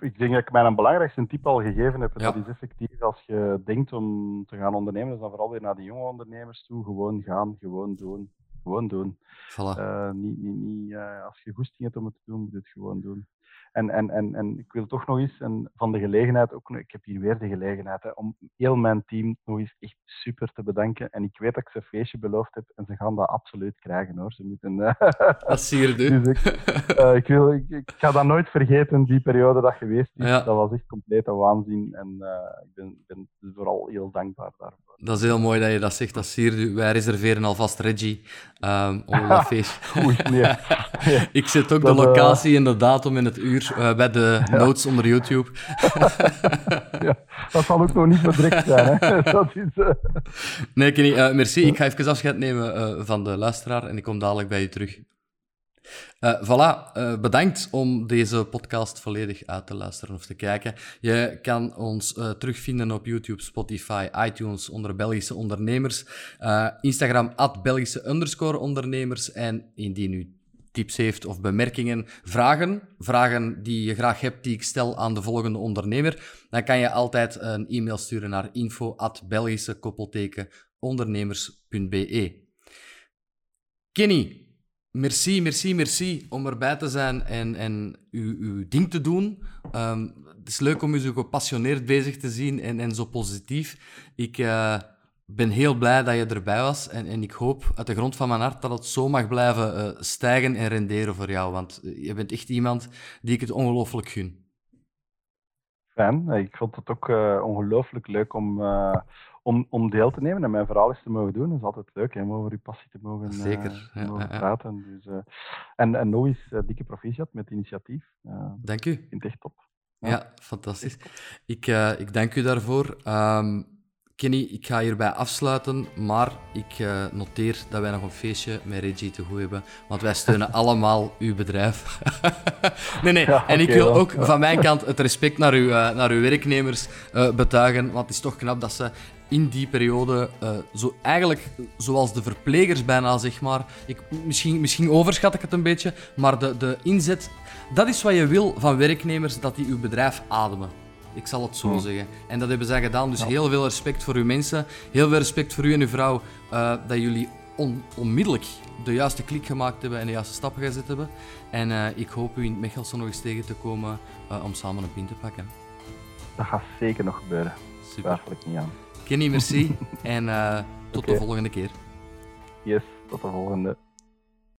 Ik denk dat ik mijn belangrijkste tip al gegeven heb. Ja. Dat is effectief als je denkt om te gaan ondernemen, dus dan vooral weer naar de jonge ondernemers toe. Gewoon gaan, gewoon doen. Gewoon doen. Voilà. Uh, niet, niet, niet, uh, als je goesting hebt om het te doen, moet je het gewoon doen. En, en, en, en ik wil toch nog eens, en van de gelegenheid ook, ik heb hier weer de gelegenheid, hè, om heel mijn team nog eens echt super te bedanken. En ik weet dat ik ze een feestje beloofd heb en ze gaan dat absoluut krijgen hoor. Ze moeten, uh, dat zie je dus ik, uh, ik, wil, ik, ik, ga dat nooit vergeten, die periode dat geweest is. Ja. Dat was echt complete waanzin en uh, ik ben, ben vooral heel dankbaar daarvoor. Dat is heel mooi dat je dat zegt, dat zie je. Wij reserveren alvast Reggie um, om dat feest. Oei, nee. nee. ik zet ook dat, de locatie en de datum en het uur uh, bij de Ja. notes onder YouTube. ja, dat zal ook nog niet bedreigd zijn. Hè. Dat is, uh... Nee, Kenny, uh, merci. Ik ga even afscheid nemen van de luisteraar en ik kom dadelijk bij je terug. Uh, voilà, uh, bedankt om deze podcast volledig uit te luisteren of te kijken. Je kan ons uh, terugvinden op YouTube, Spotify, iTunes onder Belgische ondernemers. Instagram, at Belgische underscore ondernemers. En indien u tips heeft of bemerkingen, vragen, vragen die je graag hebt, die ik stel aan de volgende ondernemer, dan kan je altijd een e-mail sturen naar info at Belgische koppelteken ondernemers.be. Kenny, merci, merci, merci om erbij te zijn en, en uw, uw ding te doen. Um, het is leuk om u zo gepassioneerd bezig te zien en, en zo positief. Ik uh, ben heel blij dat je erbij was en, en ik hoop uit de grond van mijn hart dat het zo mag blijven uh, stijgen en renderen voor jou, want je bent echt iemand die ik het ongelooflijk gun. Fijn. Ik vond het ook uh, ongelooflijk leuk om, uh, om, om deel te nemen en mijn verhaal eens te mogen doen. Dat is altijd leuk hè, om over uw passie te mogen, Zeker. Mogen ja, praten. Dus, en, en nog eens dikke proficiat met het initiatief. dank u. Ik vind het echt top. Ja, ja fantastisch. Ik, ik dank u daarvoor. Um, Kenny, ik ga hierbij afsluiten, maar ik uh, noteer dat wij nog een feestje met Reggie te goed hebben, want wij steunen allemaal uw bedrijf. nee, nee, ja, en ik wil ook van mijn kant het respect naar uw, uh, naar uw werknemers uh, betuigen, want het is toch knap dat ze in die periode, zo, eigenlijk zoals de verplegers bijna, zeg maar, ik, misschien, misschien overschat ik het een beetje, maar de, de inzet, dat is wat je wil van werknemers, dat die uw bedrijf ademen. Ik zal het zo hmm. zeggen. En dat hebben zij gedaan. Dus heel veel respect voor uw mensen. Heel veel respect voor u en uw vrouw. Uh, dat jullie onmiddellijk de juiste klik gemaakt hebben en de juiste stappen gezet hebben. En uh, ik hoop u in het Mechelse nog eens tegen te komen uh, om samen een pin te pakken. Dat gaat zeker nog gebeuren. Super. Daar ik niet aan. Kenny, merci. en tot okay. de volgende keer. Yes, tot de volgende.